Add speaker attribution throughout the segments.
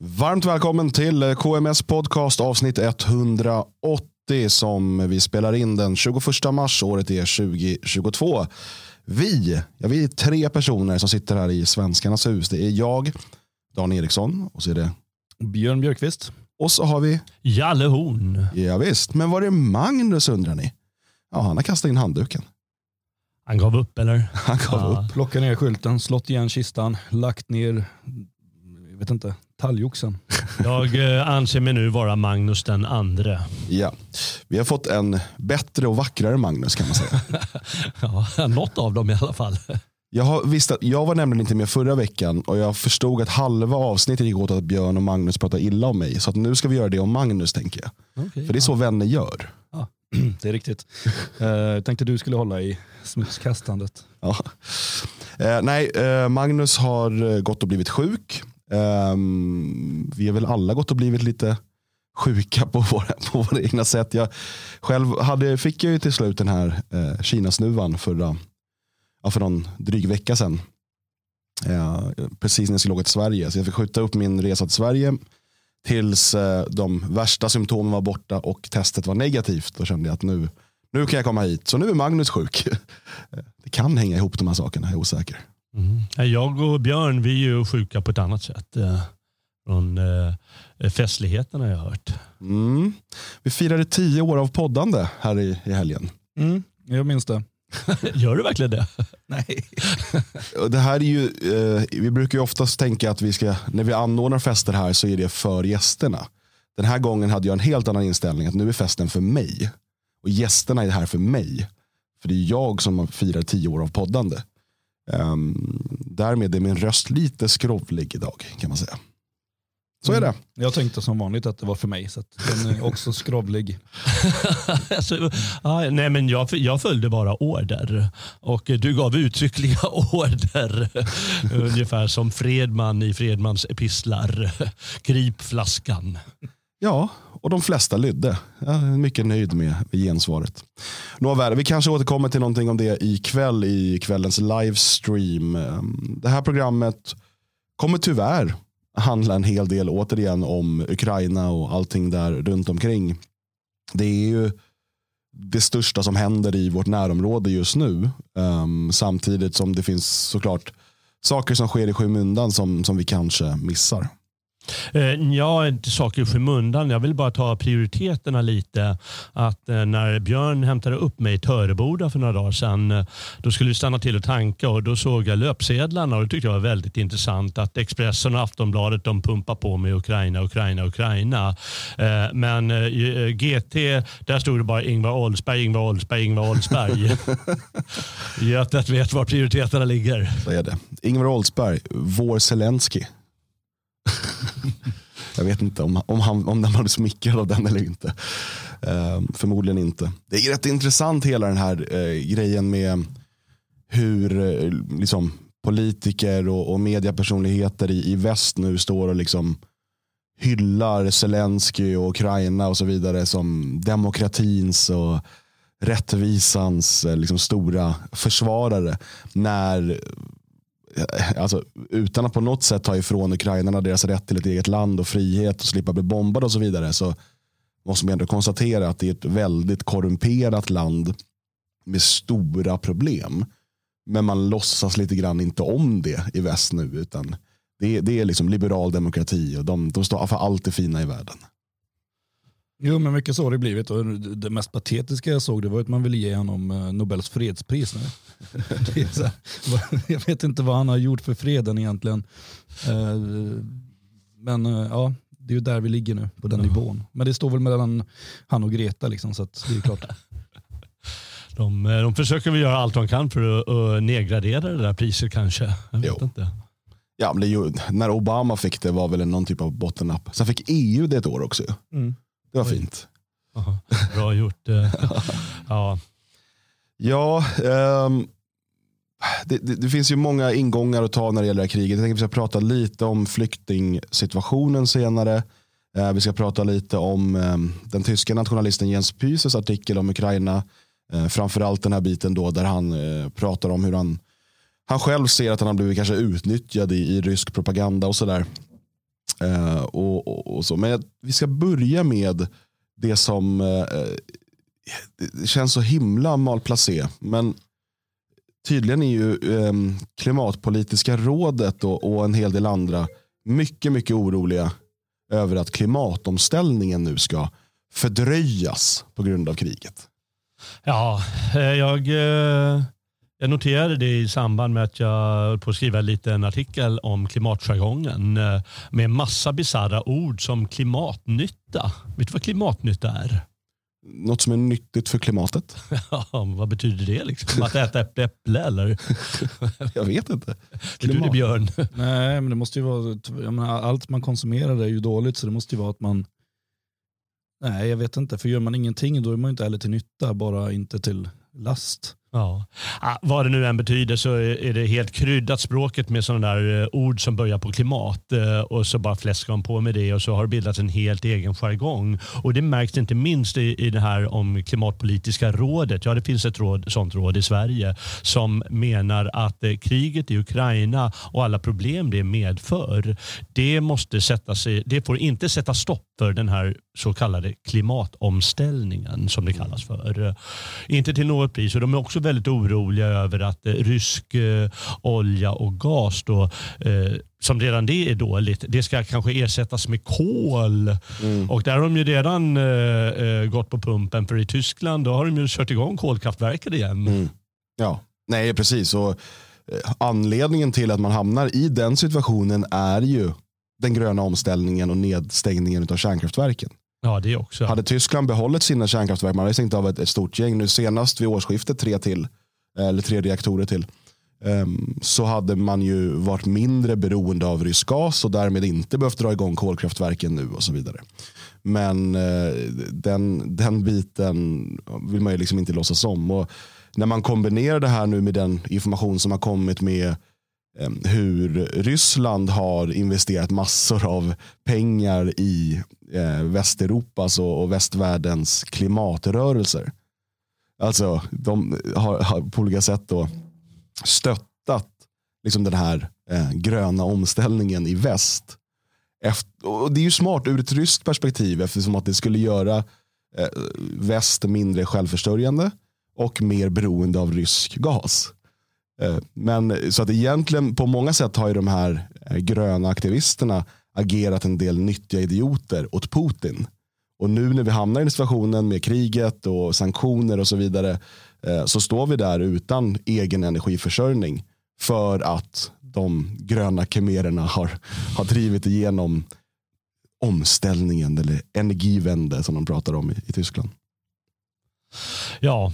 Speaker 1: Varmt välkommen till KMS podcast avsnitt 180 som vi spelar in den 21 mars. Året är 2022. Vi, ja, vi är tre personer som sitter här i Svenskarnas hus. Det är jag, Dan Eriksson och så är det
Speaker 2: Björn Björkqvist.
Speaker 1: Och så har vi
Speaker 3: Jalle Horn.
Speaker 1: Ja, visst. men var är Magnus undrar ni? Ja, han har kastat in handduken.
Speaker 3: Han gav upp eller?
Speaker 1: Han gav ja. upp.
Speaker 2: Plockat ner skylten, slått igen kistan, lagt ner, jag vet inte, talgoxen.
Speaker 3: Jag eh, anser mig nu vara Magnus den andre.
Speaker 1: Ja, vi har fått en bättre och vackrare Magnus kan man säga.
Speaker 3: ja, något av dem i alla fall.
Speaker 1: Jag, har visst att, jag var nämligen inte med förra veckan och jag förstod att halva avsnittet gick åt att Björn och Magnus pratade illa om mig. Så att nu ska vi göra det om Magnus tänker jag. Okay, För det är så vänner gör.
Speaker 2: Ja, det är riktigt. Eh, jag tänkte du skulle hålla i smutskastandet.
Speaker 1: Ja. Eh, nej, Magnus har gått och blivit sjuk. Um, vi har väl alla gått och blivit lite sjuka på våra, på våra egna sätt. Jag själv hade, fick jag ju till slut den här eh, Kinasnuvan förra, eh, ja, för någon dryg vecka sedan. Eh, precis när jag skulle åka till Sverige. Så jag fick skjuta upp min resa till Sverige tills eh, de värsta symptomen var borta och testet var negativt. Då kände jag att nu, nu kan jag komma hit. Så nu är Magnus sjuk. Eh, det kan hänga ihop de här sakerna, jag är osäker.
Speaker 3: Mm. Jag och Björn vi är ju sjuka på ett annat sätt. Eh, från eh, festligheterna jag har hört.
Speaker 1: Mm. Vi firade tio år av poddande här i, i helgen.
Speaker 2: Mm, jag minns det.
Speaker 3: Gör du verkligen det?
Speaker 2: Nej.
Speaker 1: det här är ju, eh, vi brukar ju oftast tänka att vi ska, när vi anordnar fester här så är det för gästerna. Den här gången hade jag en helt annan inställning, att nu är festen för mig. Och gästerna är här för mig. För det är jag som firar tio år av poddande. Um, därmed är min röst lite skrovlig idag kan man säga. Så är det. Mm.
Speaker 2: Jag tänkte som vanligt att det var för mig, så den är också skrovlig.
Speaker 3: alltså, ah, nej, men jag, jag följde bara order och du gav uttryckliga order. Ungefär som Fredman i Fredmans epistlar. Grip flaskan.
Speaker 1: Ja, och de flesta lydde. Jag är mycket nöjd med gensvaret. Nåväl, vi kanske återkommer till någonting om det ikväll i kvällens livestream. Ehm, det här programmet kommer tyvärr handla en hel del återigen om Ukraina och allting där runt omkring. Det är ju det största som händer i vårt närområde just nu. Um, samtidigt som det finns såklart saker som sker i skymundan som, som vi kanske missar.
Speaker 3: Eh, ja, inte saker i skymundan. Jag vill bara ta prioriteterna lite. Att eh, när Björn hämtade upp mig i Töreboda för några dagar sedan, eh, då skulle vi stanna till och tanka och då såg jag löpsedlarna och det tyckte jag var väldigt intressant att Expressen och Aftonbladet de pumpar på med Ukraina, Ukraina, Ukraina. Men GT, där stod det bara Ingvar Oldsberg, Ingvar Oldsberg, Ingvar Oldsberg. Götet vet var prioriteterna ligger.
Speaker 1: Så är det. Ingvar Oldsberg, vår Zelensky. jag vet inte om, om, han, om den var smickrad av den eller inte. Eh, förmodligen inte. Det är rätt intressant hela den här eh, grejen med hur eh, liksom, politiker och, och mediapersonligheter i, i väst nu står och liksom hyllar Zelensky och Ukraina och så vidare som demokratins och rättvisans eh, liksom, stora försvarare. När Eh, alltså, utan att på något sätt ta ifrån ukrainarna deras rätt till ett eget land och frihet och slippa bli bombade och så vidare så måste man ändå konstatera att det är ett väldigt korrumperat land med stora problem. Men man låtsas lite grann inte om det i väst nu utan det, det är liksom liberal demokrati och de, de står för allt det fina i världen.
Speaker 2: Jo, men mycket så har det blivit. Och det mest patetiska jag såg det var att man ville ge honom eh, Nobels fredspris. här, jag vet inte vad han har gjort för freden egentligen. Eh, men eh, ja, det är ju där vi ligger nu, på den nivån. Men det står väl mellan han och Greta, liksom, så det är klart.
Speaker 3: De, de försöker väl göra allt de kan för att, att nedgradera det där priset kanske. Jag vet jo. inte.
Speaker 1: Ja, men ju, när Obama fick det var väl någon typ av bottennapp. Sen fick EU det ett år också. Mm. Det var Oj. fint.
Speaker 3: Aha, bra gjort. Eh. ja,
Speaker 1: ja um, det, det, det, finns ju många ingångar att ta när det gäller det här kriget. Jag tänkte att vi ska prata lite om flyktingsituationen senare. Uh, vi ska prata lite om um, den tyska nationalisten Jens Pyses artikel om Ukraina. Uh, framförallt den här biten då där han uh, pratar om hur han, han själv ser att han har blivit kanske utnyttjad i, i rysk propaganda och sådär. Eh, och, och, och, så. Men vi ska börja med det som eh, eh det känns så himla malplacé. Men tydligen är ju eh, klimatpolitiska rådet och, och en hel del andra mycket, mycket oroliga över att klimatomställningen nu ska fördröjas på grund av kriget.
Speaker 3: Ja, eh, jag, eh, jag noterade det i samband med att jag höll på att skriva lite en artikel om klimatjargongen eh, med massa bisarra ord som klimatnytta. Vet du vad klimatnytta är?
Speaker 1: Något som är nyttigt för klimatet.
Speaker 3: Ja, vad betyder det? Liksom? Att äta äpple, äpple eller?
Speaker 1: jag vet inte.
Speaker 3: Betyder det björn?
Speaker 2: Nej, men det måste ju vara, menar, allt man konsumerar är ju dåligt så det måste ju vara att man Nej, jag vet inte. För gör man ingenting då är man inte heller till nytta, bara inte till last.
Speaker 3: Ja. Ah, vad det nu än betyder så är det helt kryddat språket med sådana där eh, ord som börjar på klimat eh, och så bara fläskar de på med det och så har det bildats en helt egen jargong. Och det märks inte minst i, i det här om klimatpolitiska rådet. Ja, det finns ett råd, sånt råd i Sverige som menar att eh, kriget i Ukraina och alla problem det medför, det måste sätta sig, det får inte sätta stopp för den här så kallade klimatomställningen som det kallas för. Inte till något pris. Och de är också väldigt oroliga över att eh, rysk eh, olja och gas då, eh, som redan det är dåligt, det ska kanske ersättas med kol. Mm. Och där har de ju redan eh, gått på pumpen för i Tyskland då har de ju kört igång kolkraftverket igen. Mm.
Speaker 1: Ja, nej precis. Och, anledningen till att man hamnar i den situationen är ju den gröna omställningen och nedstängningen av kärnkraftverken.
Speaker 3: Ja, det också.
Speaker 1: Hade Tyskland behållit sina kärnkraftverk, man hade stängt av ett, ett stort gäng, nu senast vid årsskiftet tre till, eh, eller tre reaktorer till, um, så hade man ju varit mindre beroende av rysk gas och därmed inte behövt dra igång kolkraftverken nu och så vidare. Men uh, den, den biten vill man ju liksom inte låtsas om. Och när man kombinerar det här nu med den information som har kommit med Eh, hur Ryssland har investerat massor av pengar i eh, Västeuropas och västvärldens klimatrörelser. Alltså de har, har på olika sätt då stöttat liksom den här eh, gröna omställningen i väst. Efter, och det är ju smart ur ett ryskt perspektiv eftersom att det skulle göra eh, väst mindre självförsörjande och mer beroende av rysk gas. Eh, men så att egentligen på många sätt har ju de här eh, gröna aktivisterna agerat en del nyttiga idioter åt Putin. Och nu när vi hamnar i situationen med kriget och sanktioner och så vidare eh, så står vi där utan egen energiförsörjning för att de gröna kemererna har, har drivit igenom omställningen eller energivände som de pratar om i, i Tyskland.
Speaker 3: Ja,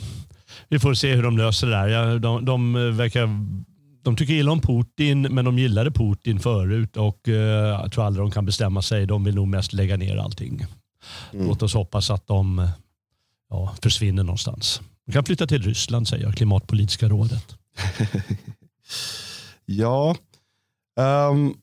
Speaker 3: vi får se hur de löser det där. De, de verkar de tycker illa om Putin, men de gillade Putin förut och uh, jag tror aldrig de kan bestämma sig. De vill nog mest lägga ner allting. Mm. Låt oss hoppas att de ja, försvinner någonstans. De kan flytta till Ryssland säger Klimatpolitiska rådet.
Speaker 1: ja, um,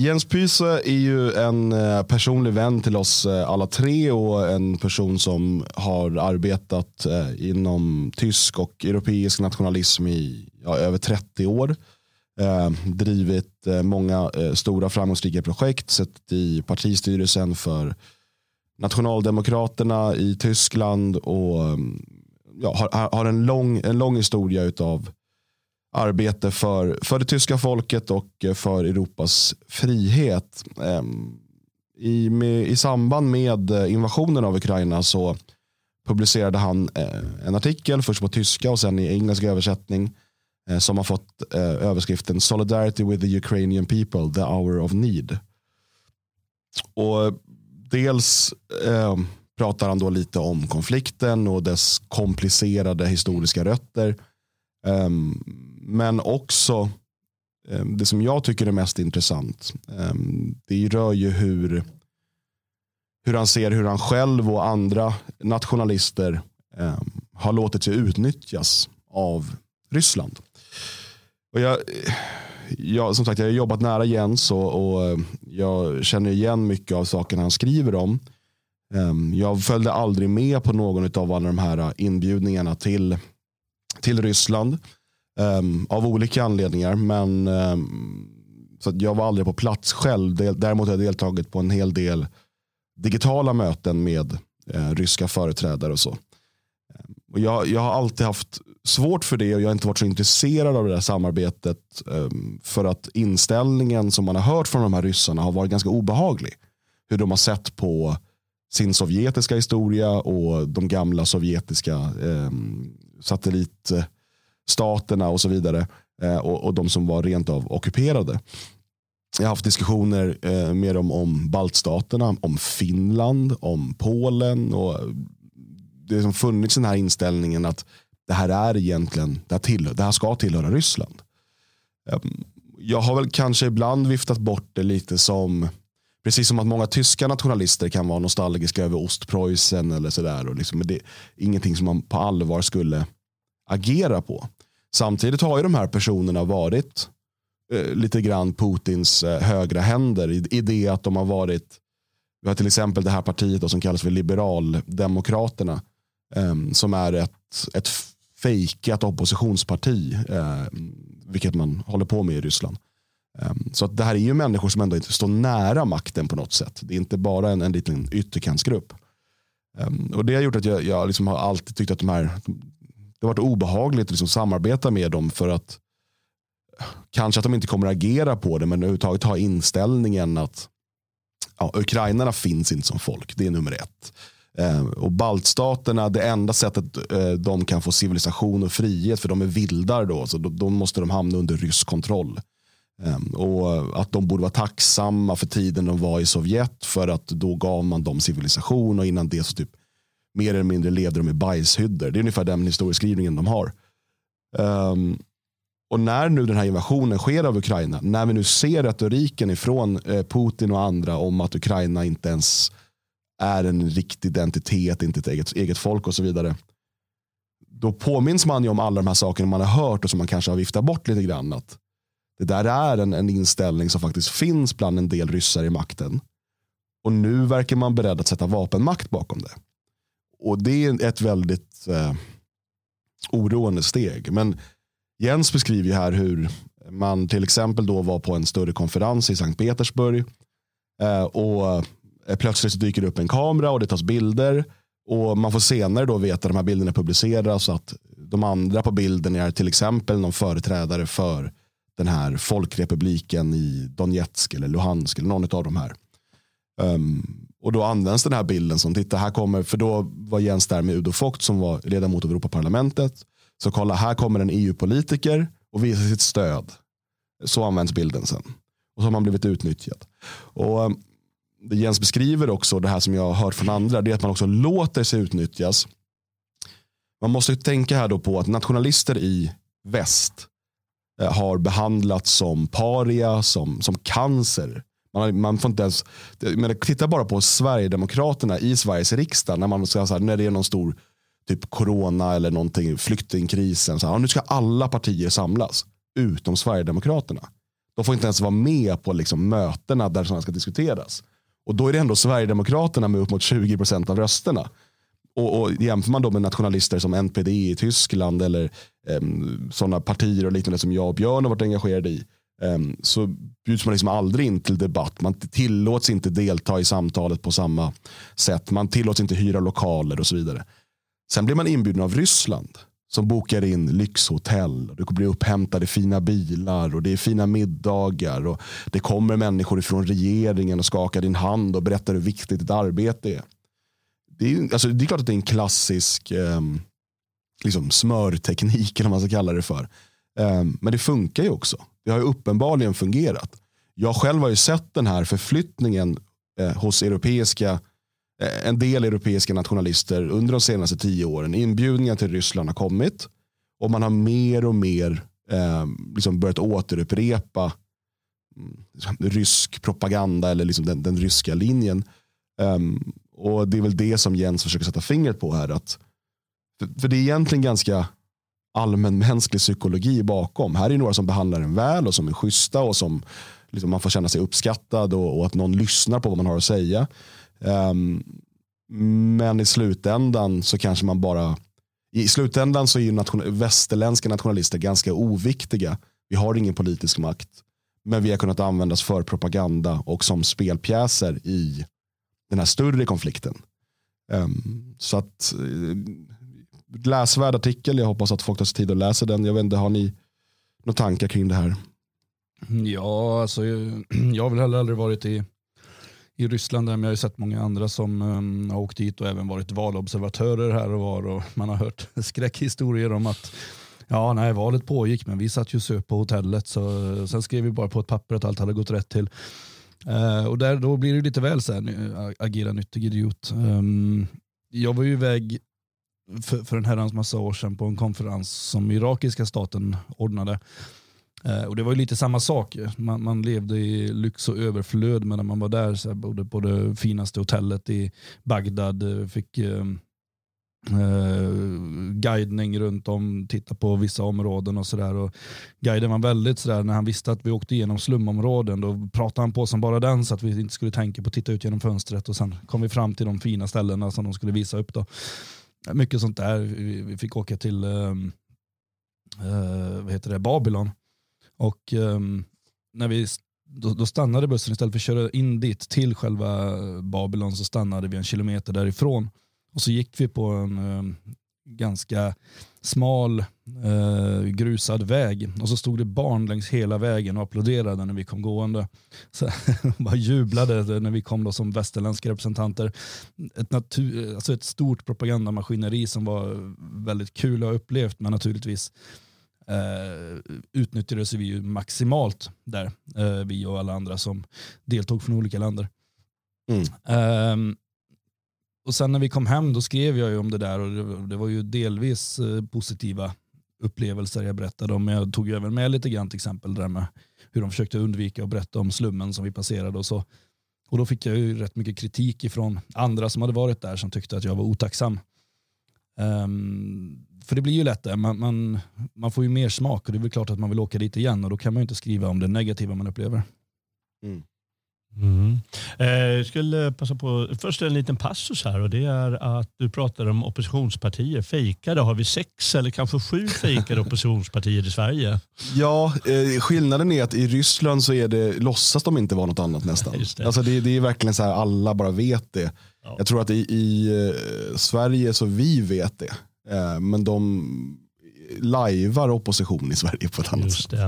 Speaker 1: Jens Pyse är ju en eh, personlig vän till oss eh, alla tre och en person som har arbetat eh, inom tysk och europeisk nationalism i ja, över 30 år. drivit många stora framgångsrika projekt, suttit i partistyrelsen för Nationaldemokraterna i Tyskland och mm, ja, har, har en, lång, en lång historia av arbete för, för det tyska folket och för Europas frihet. Ehm, I, med, I samband med invasionen av Ukraina så publicerade han eh, en artikel, först på tyska och sen i engelsk översättning eh, som har fått eh, överskriften Solidarity with the Ukrainian people, the hour of need. Och dels eh, pratar han då lite om konflikten och dess komplicerade historiska rötter. Um, men också eh, det som jag tycker är mest intressant. Eh, det rör ju hur, hur han ser hur han själv och andra nationalister eh, har låtit sig utnyttjas av Ryssland. Och jag, jag, som sagt, jag har jobbat nära Jens och, och jag känner igen mycket av sakerna han skriver om. Jag följde aldrig med på någon av alla de här inbjudningarna till, till Ryssland. Um, av olika anledningar. Men um, så jag var aldrig på plats själv. Däremot har jag deltagit på en hel del digitala möten med uh, ryska företrädare och så. Ehm, och jag, jag har alltid haft svårt för det och jag har inte varit så intresserad av det där samarbetet. Um, för att inställningen som man har hört från de här ryssarna har varit ganska obehaglig. Hur de har sett på sin sovjetiska historia och de gamla sovjetiska eh, staterna och så vidare. Eh, och, och, de som var rent av ockuperade. Jag har haft diskussioner eh, med dem om baltstaterna, om Finland, om Polen. och Det har liksom funnits den här inställningen att det här är egentligen, det här, till, det här ska tillhöra Ryssland. Ehm, jag har väl kanske ibland viftat bort det lite som Precis som att många tyska nationalister kan vara nostalgiska över Ostpreussen eller sådär. liksom, det är ingenting som man på allvar skulle agera på. Samtidigt har ju de här personerna varit eh, lite grann Putins eh, högra händer i, i det att de har varit, vi har till exempel det här partiet då, som kallas för Liberaldemokraterna eh, som är ett, ett fejkat oppositionsparti, eh, vilket man håller på med i Ryssland. Ehm, så att det här är ju människor som ändå inte står nära makten på något sätt. Det är inte bara en, en liten ytterkantsgrupp. Ehm, och det har gjort att jag, jag liksom har alltid tyckt att de här, det har varit obehagligt att liksom samarbeta med dem för att kanske att de inte kommer att agera på det men överhuvudtaget ha inställningen att ja, ukrainarna finns inte som folk. Det är nummer ett. Eh, och baltstaterna, det enda sättet eh, de kan få civilisation och frihet, för de är vildar då, så då, då måste de hamna under rysk kontroll. Eh, och att de borde vara tacksamma för tiden de var i Sovjet för att då gav man dem civilisation och innan det så typ mer eller mindre levde de i bajshyddor. Det är ungefär den historieskrivningen de har. Um, och när nu den här invasionen sker av Ukraina, när vi nu ser retoriken ifrån eh, Putin och andra om att Ukraina inte ens är en riktig identitet, inte ett eget, eget folk och så vidare. Då påminns man ju om alla de här sakerna man har hört och som man kanske har viftat bort lite grann. Att det där är en, en inställning som faktiskt finns bland en del ryssar i makten. Och nu verkar man beredd att sätta vapenmakt bakom det. Och det är ett väldigt eh, oroande steg. Men Jens beskriver här hur man till exempel då var på en större konferens i Sankt Petersburg. Eh, och eh, plötsligt dyker det upp en kamera och det tas bilder. Och man får senare då veta att de här bilderna publiceras. att de andra på bilden är till exempel någon företrädare för den här folkrepubliken i Donetsk eller Luhansk eller någon av de här. Um, och då används den här bilden som, titta här kommer, för då var Jens där med Udo Fogt som var ledamot av Europaparlamentet. Så kolla, här kommer en EU-politiker och visar sitt stöd. Så används bilden sen. Och så har man blivit utnyttjad. Och det Jens beskriver också, det här som jag har hört från andra, det är att man också låter sig utnyttjas. Man måste tänka här då på att nationalister i väst eh, har behandlats som paria, som, som cancer. Man, man får inte ens, men titta bara på Sverigedemokraterna i Sveriges riksdag när, man ska, så här, när det är någon stor typ corona eller någonting, flyktingkrisen. Så här, nu ska alla partier samlas, utom Sverigedemokraterna. De får inte ens vara med på liksom mötena där sådana ska diskuteras. Och då är det ändå Sverigedemokraterna med upp mot 20% av rösterna. Och, och jämför man då med nationalister som NPD i Tyskland eller eh, sådana partier och liknande som jag och Björn har varit engagerade i. Ehm, så bjuds man liksom aldrig in till debatt. Man tillåts inte delta i samtalet på samma sätt. Man tillåts inte hyra lokaler och så vidare. Sen blir man inbjuden av Ryssland som bokar in lyxhotell. Du blir upphämtad i fina bilar och det är fina middagar. och Det kommer människor från regeringen och skakar din hand och berättar hur viktigt ditt arbete är det är, alltså, det är klart att det är en klassisk eh, liksom smörteknik, eller vad man ska kalla det för. Eh, men det funkar ju också. Det har ju uppenbarligen fungerat. Jag själv har ju sett den här förflyttningen eh, hos europeiska, eh, en del europeiska nationalister under de senaste tio åren. Inbjudningar till Ryssland har kommit och man har mer och mer eh, liksom börjat återupprepa mm, rysk propaganda eller liksom den, den ryska linjen. Um, och Det är väl det som Jens försöker sätta fingret på här. Att, för, för det är egentligen ganska allmänmänsklig psykologi bakom. Här är några som behandlar en väl och som är schyssta och som liksom man får känna sig uppskattad och, och, att någon lyssnar på vad man har att säga. Um, men i slutändan så kanske man bara i slutändan så är ju nation, västerländska nationalister ganska oviktiga. Vi har ingen politisk makt. Men vi har kunnat användas för propaganda och som spelpjäser i den här större konflikten. Um, så att uh, läsvärd artikel, jag hoppas att folk tar sig tid att läsa den. Jag vet inte, har ni några tankar kring det här?
Speaker 2: Ja, alltså, jag har väl heller aldrig varit i, i Ryssland där, men jag har ju sett många andra som um, har åkt dit och även varit valobservatörer här och var och man har hört skräckhistorier om att Ja, nej, valet pågick men vi satt ju söp på hotellet så sen skrev vi bara på ett papper att allt hade gått rätt till. Uh, och där, då blir det lite väl så här, agera nyttig idiot. Um, jag var ju iväg för, för en herrans massa år sedan på en konferens som irakiska staten ordnade. Eh, och Det var ju lite samma sak. Man, man, levde i lyx och överflöd medan man var där. Så här, bodde på det finaste hotellet i Bagdad. Eh, fick eh, eh, guidning runt om, titta på vissa områden och sådär. Guiden var väldigt sådär, när han visste att vi åkte igenom slumområden, då pratade han på som bara den så att vi inte skulle tänka på att titta ut genom fönstret och sen kom vi fram till de fina ställena som de skulle visa upp. Då. Mycket sånt där. Vi fick åka till um, uh, vad heter det, Babylon och um, när vi då, då, stannade bussen istället för att köra in dit till själva Babylon så stannade vi en kilometer därifrån och så gick vi på en um, ganska smal eh, grusad väg och så stod det barn längs hela vägen och applåderade när vi kom gående. Så, bara jublade när vi kom då som västerländska representanter. Ett, natur, alltså ett stort propagandamaskineri som var väldigt kul att ha upplevt men naturligtvis eh, utnyttjades vi ju maximalt där, eh, vi och alla andra som deltog från olika länder. Mm. Um, och sen när vi kom hem då skrev jag ju om det där och det, det var ju delvis eh, positiva upplevelser jag berättade om. Men jag tog ju även med lite grann till exempel det där med hur de försökte undvika att berätta om slummen som vi passerade och så. Och då fick jag ju rätt mycket kritik ifrån andra som hade varit där som tyckte att jag var otacksam. Um, för det blir ju lätt det, man, man, man, får ju mer smak och det är väl klart att man vill åka dit igen och då kan man ju inte skriva om det negativa man upplever. Mm.
Speaker 3: Mm. Eh, jag skulle passa på, först en liten passus här och det är att du pratar om oppositionspartier. Fejkade, har vi sex eller kanske sju fejkade oppositionspartier i Sverige?
Speaker 1: Ja, eh, skillnaden är att i Ryssland så är det, låtsas de inte vara något annat nästan. det. Alltså det, det är verkligen så här, alla bara vet det. Ja. Jag tror att i, i uh, Sverige så vi vet det. Men de lajvar opposition i Sverige på ett annat Just sätt.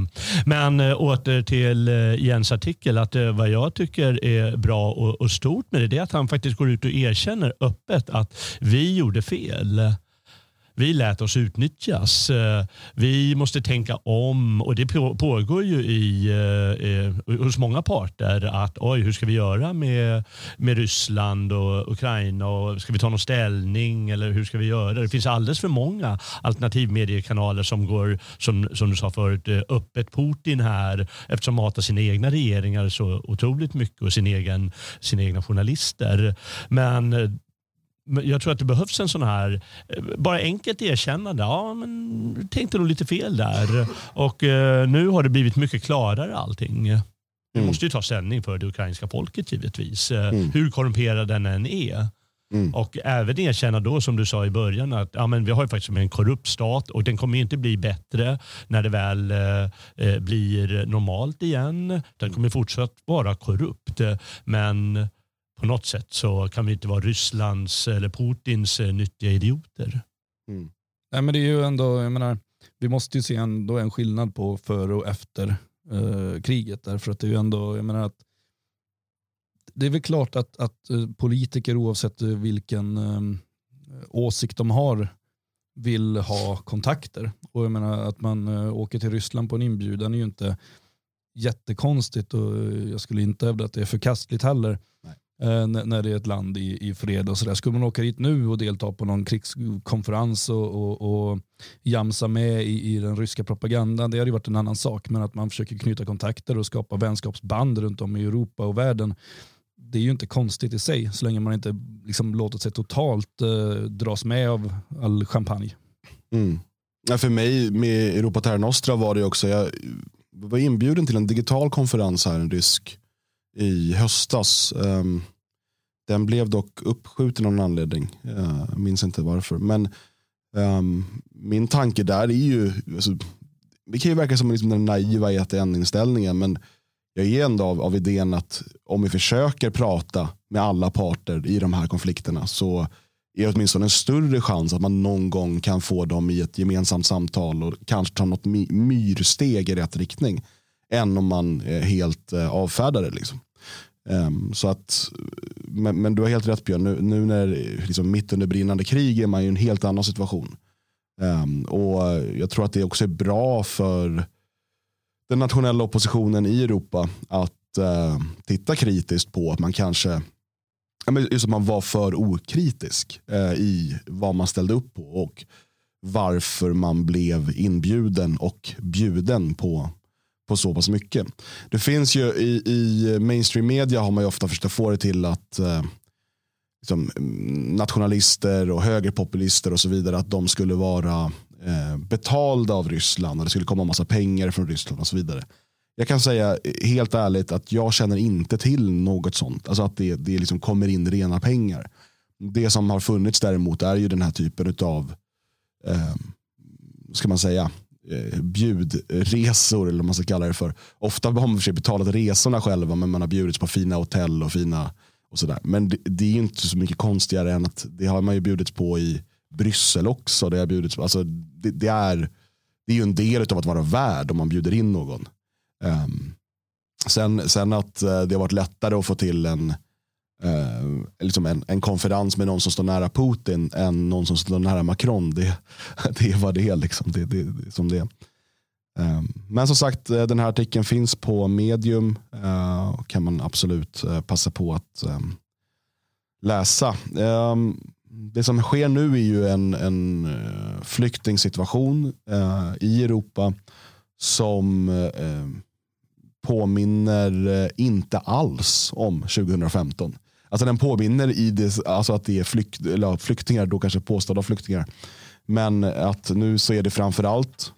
Speaker 3: Men äh, åter till äh, Jens artikel. att äh, Vad jag tycker är bra och, och stort med det, det är att han faktiskt går ut och erkänner öppet att vi gjorde fel. Vi lät oss utnyttjas. Eh, vi måste tänka om och det pågår ju i, eh, hos många parter att oj, hur ska vi göra med, med Ryssland och Ukraina och ska vi ta någon ställning eller hur ska vi göra? Det finns alldeles för många alternativmediekanaler som går, som, som du sa förut, eh, öppet Putin här eftersom de hatar sina egna regeringar så otroligt mycket och sin egen, sina egna journalister. Men eh, jag tror att det behövs en sån här, eh, bara enkelt erkännande. Ja, men tänkte nog lite fel där. Och eh, nu har det blivit mycket klarare allting. Vi mm. måste ju ta ställning för det ukrainska folket givetvis. Eh, mm. Hur korrumperad den än är. Mm. Och även erkänna då som du sa i början att ja, men vi har ju faktiskt en korrupt stat och den kommer inte bli bättre när det väl eh, blir normalt igen. Den kommer fortsatt vara korrupt. Men på något sätt så kan vi inte vara Rysslands eller Putins eh, nyttiga idioter.
Speaker 2: Mm. Nej, men det är ju ändå, jag menar, vi måste ju se ändå en skillnad på före och efter eh, kriget. Därför att det är ju ändå, jag menar att det är väl klart att, att eh, politiker oavsett vilken eh, åsikt de har vill ha kontakter. Och jag menar att man eh, åker till Ryssland på en inbjudan är ju inte jättekonstigt och jag skulle inte hävda att det är förkastligt heller. Nej eh, Eh, när det är ett land i, i fred och sådär. Skulle man åka dit nu och delta på någon krigskonferens och, och, och jamsa med i, i, den ryska propagandan, det hade ju varit en annan sak. Men att man försöker knyta kontakter och skapa vänskapsband runt om i Europa och världen, det är ju inte konstigt i sig så länge man inte liksom låter sig totalt eh, dras med av all champagne.
Speaker 1: Mm. Ja, för mig med Europa Terra Nostra var det också, jag var inbjuden till en digital konferens här, en rysk i höstas. Ehm, den blev dock uppskjuten av någon anledning. Eh, jag minns inte varför. Men ehm, min tanke där är ju, alltså, det kan ju verka som liksom den naiva i ett en inställningen men jag är ändå av, av idén att om vi försöker prata med alla parter i de här konflikterna så är det åtminstone en större chans att man någon gång kan få dem i ett gemensamt samtal och kanske ta något myrsteg i rätt riktning än om man helt eh, avfärdar det. Liksom. Um, så att, men, men, du har helt rätt Björn, nu, nu när liksom, mitt under brinnande krig är man i en helt annan situation. Um, och Jag tror att det också är bra för den nationella oppositionen i Europa att uh, titta kritiskt på att man kanske just att man var för okritisk uh, i vad man ställde upp på och varför man blev inbjuden och bjuden på, på så pass mycket. Det finns ju i, i mainstream media har man ju ofta försökt få det till att eh, liksom, mm, nationalister och högerpopulister och så vidare att de skulle vara eh, betalda av Ryssland och det skulle komma massa pengar från Ryssland och så vidare. Jag kan säga helt ärligt att jag känner inte till något sånt. Alltså att det, det liksom kommer in rena pengar. Det som har funnits däremot är ju den här typen av eh, ska man säga, eh, bjudresor eller vad man ska kalla det för. Ofta har man för sig betalat resorna själva men man har bjudits på fina hotell och fina och sådär. Men det, det är inte så mycket konstigare än att det har man ju bjudits på i Bryssel också. Det, har bjudits, alltså, det, det, är, det är ju en del av att vara värd om man bjuder in någon. Um, sen, sen att eh, det har varit lättare att få till en, eh, liksom en, en konferens med någon som står nära Putin än någon som står nära Macron. Det, det är vad det är. Liksom. Det, det, det, som det Eh, men som sagt, eh, den här artikeln finns på medium. Eh, kan man absolut eh, passa på att ehm, läsa. Ehm, det som sker nu är ju en, en eh, flyktingsituation i Europa som påminner inte alls om 2015. Alltså den påminner i det, alltså att det är flykt, eller flyktingar, då kanske påstådda flyktingar. Men att nu så är det framförallt,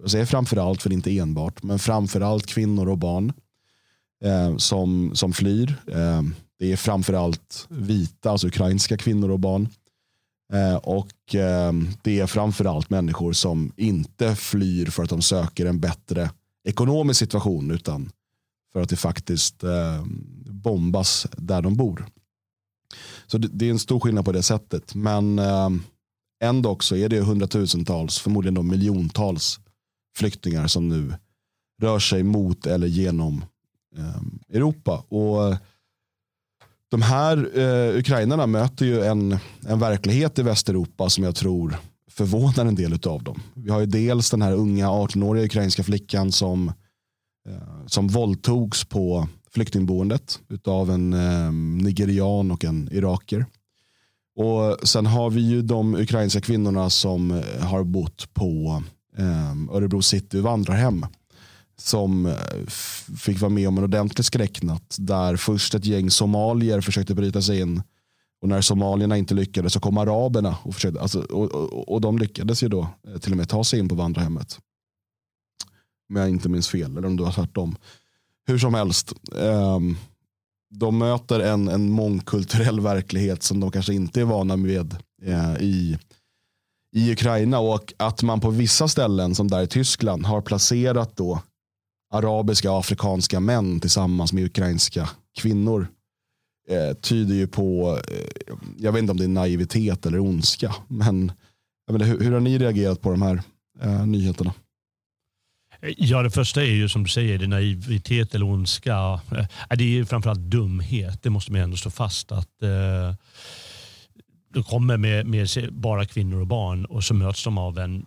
Speaker 1: jag säger framförallt för inte enbart, men framförallt kvinnor och barn eh, som, som flyr. Eh, det är framförallt vita, alltså ukrainska kvinnor och barn. Eh, och eh, det är framförallt människor som inte flyr för att de söker en bättre ekonomisk situation utan för att det faktiskt eh, bombas där de bor. Så det, det, är en stor skillnad på det sättet. Men eh, ändå så är det hundratusentals, förmodligen då miljontals flyktingar som nu rör sig mot eller genom eh, Europa. Och eh, de här eh, ukrainarna möter ju en, en verklighet i Västeuropa som jag tror förvånar en del av dem. Vi har ju dels den här unga 18-åriga ukrainska flickan som, eh, som våldtogs på flyktingboendet av en eh, nigerian och en iraker. Och sen har vi ju de ukrainska kvinnorna som eh, har bott på eh, Örebro city vandrarhem som eh, fick vara med om en ordentlig skräcknatt där först ett gäng somalier försökte bryta sig in och när somalierna inte lyckades så kom araberna och, försökte, alltså, och, och, och de lyckades ju då eh, till och med ta sig in på vandrarhemmet. Om jag inte minns fel eller om du har hört om. Hur som helst. Um, de möter en, en mångkulturell verklighet som de kanske inte är vana med eh, i, i Ukraina och att man på vissa ställen som där i Tyskland har placerat då arabiska och afrikanska män tillsammans med ukrainska kvinnor eh, tyder ju på, eh, jag vet inte om det är naivitet eller ondska, men menar, hur, hur, har ni reagerat på de här eh, nyheterna?
Speaker 3: Ja, det första är ju som du säger, det naivitet eller ondska. Eh, det är framförallt dumhet, det måste man ändå stå fast att eh, de kommer med, med bara kvinnor och barn och så möts de av en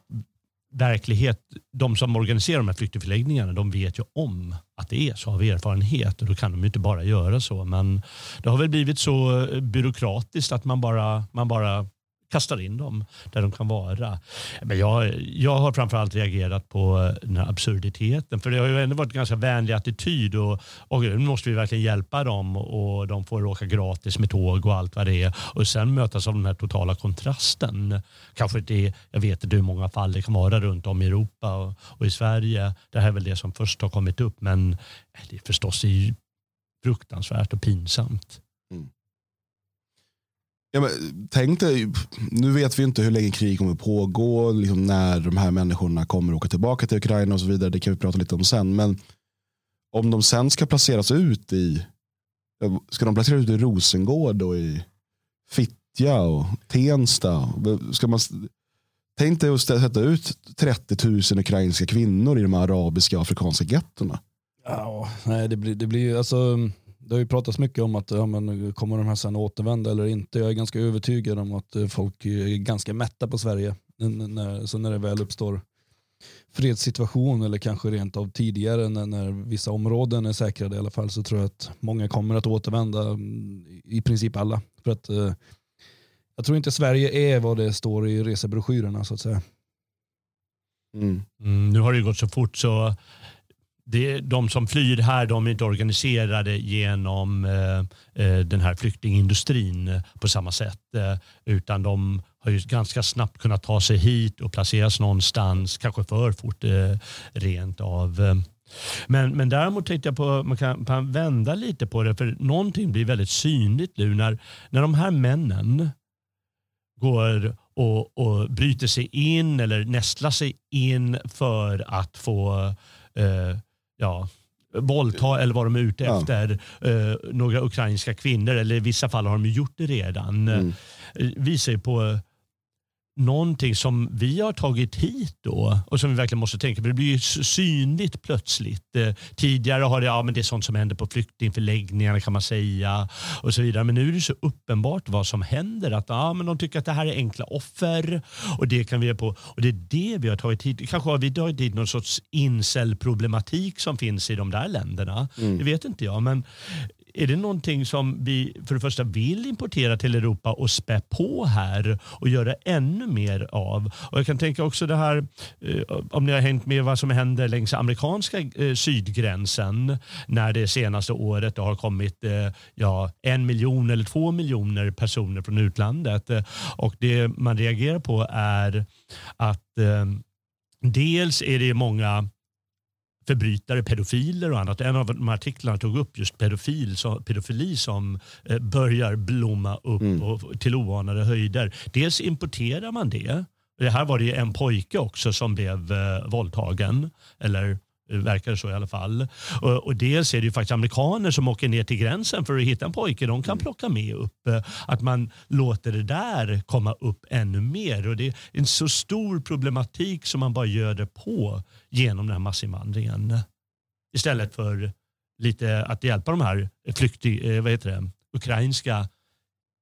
Speaker 3: verklighet, de som organiserar de här flyktingförläggningarna, de vet ju om att det är så av erfarenhet och då kan de ju inte bara göra så. Men det har väl blivit så eh, byråkratiskt att man bara, man bara kastar in dem där de kan vara. Men jag, jag har framförallt reagerat på eh, den här absurditeten. För det har ju ändå varit en ganska vänlig attityd och, och nu måste vi verkligen hjälpa dem och de får åka gratis med tåg och allt vad det är. Och sen mötas av den här totala kontrasten. Kanske det, jag vet inte hur många fall det kan vara runt om i Europa och, och i Sverige. Det här är väl det som först har kommit upp men eh, det är förstås fruktansvärt och pinsamt.
Speaker 1: Ja, men, tänk dig, nu vet vi inte hur länge krig kommer pågå, liksom när de här människorna kommer åka tillbaka till Ukraina och så vidare. Det kan vi prata lite om sen. Men om de sen ska placeras ut i Ska de placeras ut i Rosengård och i Fittja och Tensta? Ska man, tänk dig att sätta ut 30 000 ukrainska kvinnor i de arabiska och afrikanska gettona.
Speaker 2: Ja, nej, det blir, det blir alltså, det har ju pratats mycket om att ja, men kommer de här sen återvända eller inte. Jag är ganska övertygad om att folk är ganska mätta på Sverige. När, så när det väl uppstår fredssituation eller kanske rent av tidigare när, när, vissa områden är säkrade i alla fall så tror jag att många kommer att återvända mm, i princip alla. För att, eh, jag tror inte Sverige är vad det står i resebroschyrerna så att säga.
Speaker 3: Mm. Mm, nu har det gått så fort så det, de som flyr här de är inte organiserade genom eh, eh den här flyktingindustrin eh, på samma sätt. Eh, utan de har ju ganska snabbt kunnat ta sig hit och placeras någonstans, kanske för fort eh, rent av. Eh. Men, men däremot tänkte jag på man kan, kan vända lite på det för någonting blir väldigt synligt nu när, när de här männen går och, och bryter sig in eller nästlar sig in för att få eh, ja, våldta eller vad de är ute efter ja. eh, några ukrainska kvinnor eller i vissa fall har de gjort det redan. Mm. Eh, visar ju på någonting som vi har tagit hit då och som vi verkligen måste tänka på. Det blir ju synligt plötsligt. Eh, tidigare har det, ja men det är sånt som händer på flyktingförläggningarna kan man säga och så vidare. Men nu är det så uppenbart vad som händer. Att ja, men de tycker att det här är enkla offer och det kan vi göra på. Och det är det vi har tagit hit. Kanske har vi tagit hit någon sorts incel-problematik som finns i de där länderna. Mm. Det vet inte jag. Men är det någonting som vi för det första vill importera till Europa och spä på här och göra ännu mer av? Och Jag kan tänka också det här, eh, om ni har hängt med vad som händer längs amerikanska eh, sydgränsen när det senaste året har kommit eh, ja, en miljon eller två miljoner personer från utlandet. Och Det man reagerar på är att dels är det många förbrytare, pedofiler och annat. En av de artiklarna tog upp just pedofil, så, pedofili som eh, börjar blomma upp mm. och, till oanade höjder. Dels importerar man det. Det här var det en pojke också som blev eh, våldtagen. Eller verkar det så i alla fall. Och, och dels är det ju faktiskt amerikaner som åker ner till gränsen för att hitta en pojke. De kan mm. plocka med upp. Eh, att man låter det där komma upp ännu mer. Och Det är en så stor problematik som man bara göder på genom den här massinvandringen. Istället för lite att hjälpa de här flykting, eh, vad heter det, ukrainska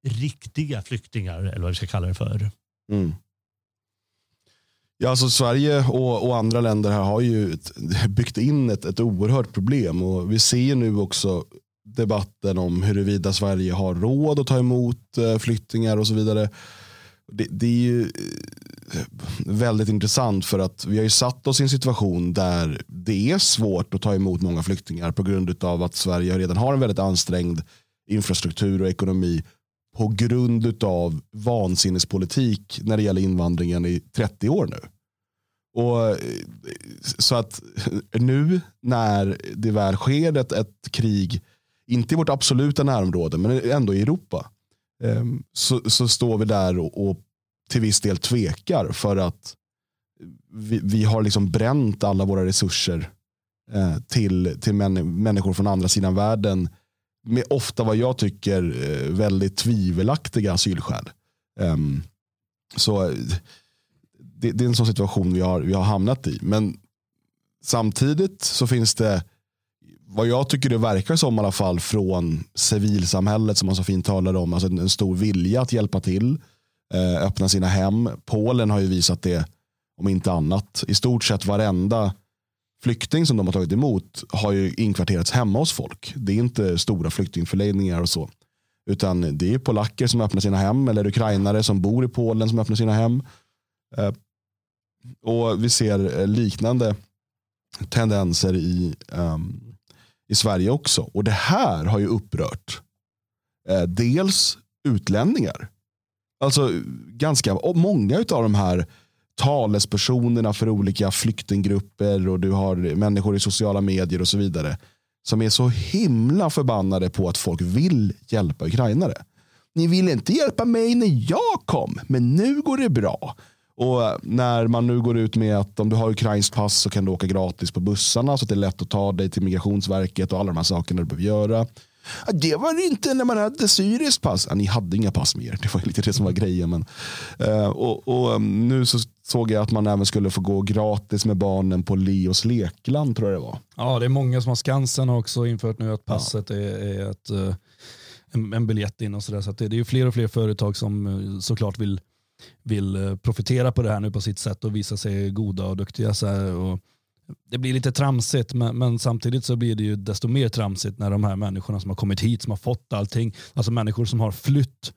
Speaker 3: riktiga flyktingar eller vad vi ska kalla det för. Mm.
Speaker 1: Ja, alltså Sverige och, och, andra länder här har ju byggt in ett, ett oerhört problem. Och vi ser nu också debatten om huruvida Sverige har råd att ta emot eh, flyktingar och så vidare. Det, det, är ju eh, väldigt intressant för att vi har ju satt oss i en situation där det är svårt att ta emot många flyktingar på grund av att Sverige redan har en väldigt ansträngd infrastruktur och ekonomi på grund av vansinnespolitik när det gäller invandringen i 30 år nu. Och, eh, så att eh, nu när det väl sker ett, ett krig, inte i vårt absoluta närområde men ändå i Europa, ehm, så, så står vi där och, och till viss del tvekar för att vi, vi har liksom bränt alla våra resurser eh, till, till män, människor från andra sidan världen med ofta vad jag tycker eh, väldigt tvivelaktiga asylskäl. Um, så eh, det, det, är en sån situation vi har, vi har hamnat i. Men samtidigt så finns det vad jag tycker det verkar som i alla fall från civilsamhället som man så fint talar om. Alltså en, en stor vilja att hjälpa till. Eh, öppna sina hem. Polen har ju visat det om inte annat. I stort sett varenda flykting som de har tagit emot har ju inkvarterats hemma hos folk. Det är inte stora flyktingförläggningar och så. Utan det är polacker som öppnar sina hem eller ukrainare som bor i Polen som öppnar sina hem. Eh, och vi ser eh, liknande tendenser i, um, i Sverige också. Och det här har ju upprört eh, dels utlänningar. Alltså ganska många av de här talespersonerna för olika flyktinggrupper och du har människor i sociala medier och så vidare som är så himla förbannade på att folk vill hjälpa ukrainare. Ni ville inte hjälpa mig när jag kom, men nu går det bra. Och när man nu går ut med att om du har ukrainskt pass så kan du åka gratis på bussarna så att det är lätt att ta dig till Migrationsverket och alla de här sakerna du behöver göra. Det var det inte när man hade syriskt pass. Ja, ni hade inga pass med er. Det var lite det som var grejen. Men, eh, och, och eh, nu så såg jag att man även skulle få gå gratis med barnen på Leos lekland tror jag det var.
Speaker 2: Ja, det är många som har Skansen också infört nu att passet ja. är, är ett, eh, en, en biljett in och sådär. Så, så det, det är fler och fler företag som såklart vill vill profitera på det här nu på sitt sätt och visa sig goda och duktiga. Så och det blir lite tramsigt men, men, samtidigt så blir det ju desto mer tramsigt när de här människorna som har kommit hit, som har fått allting, alltså människor som har flytt,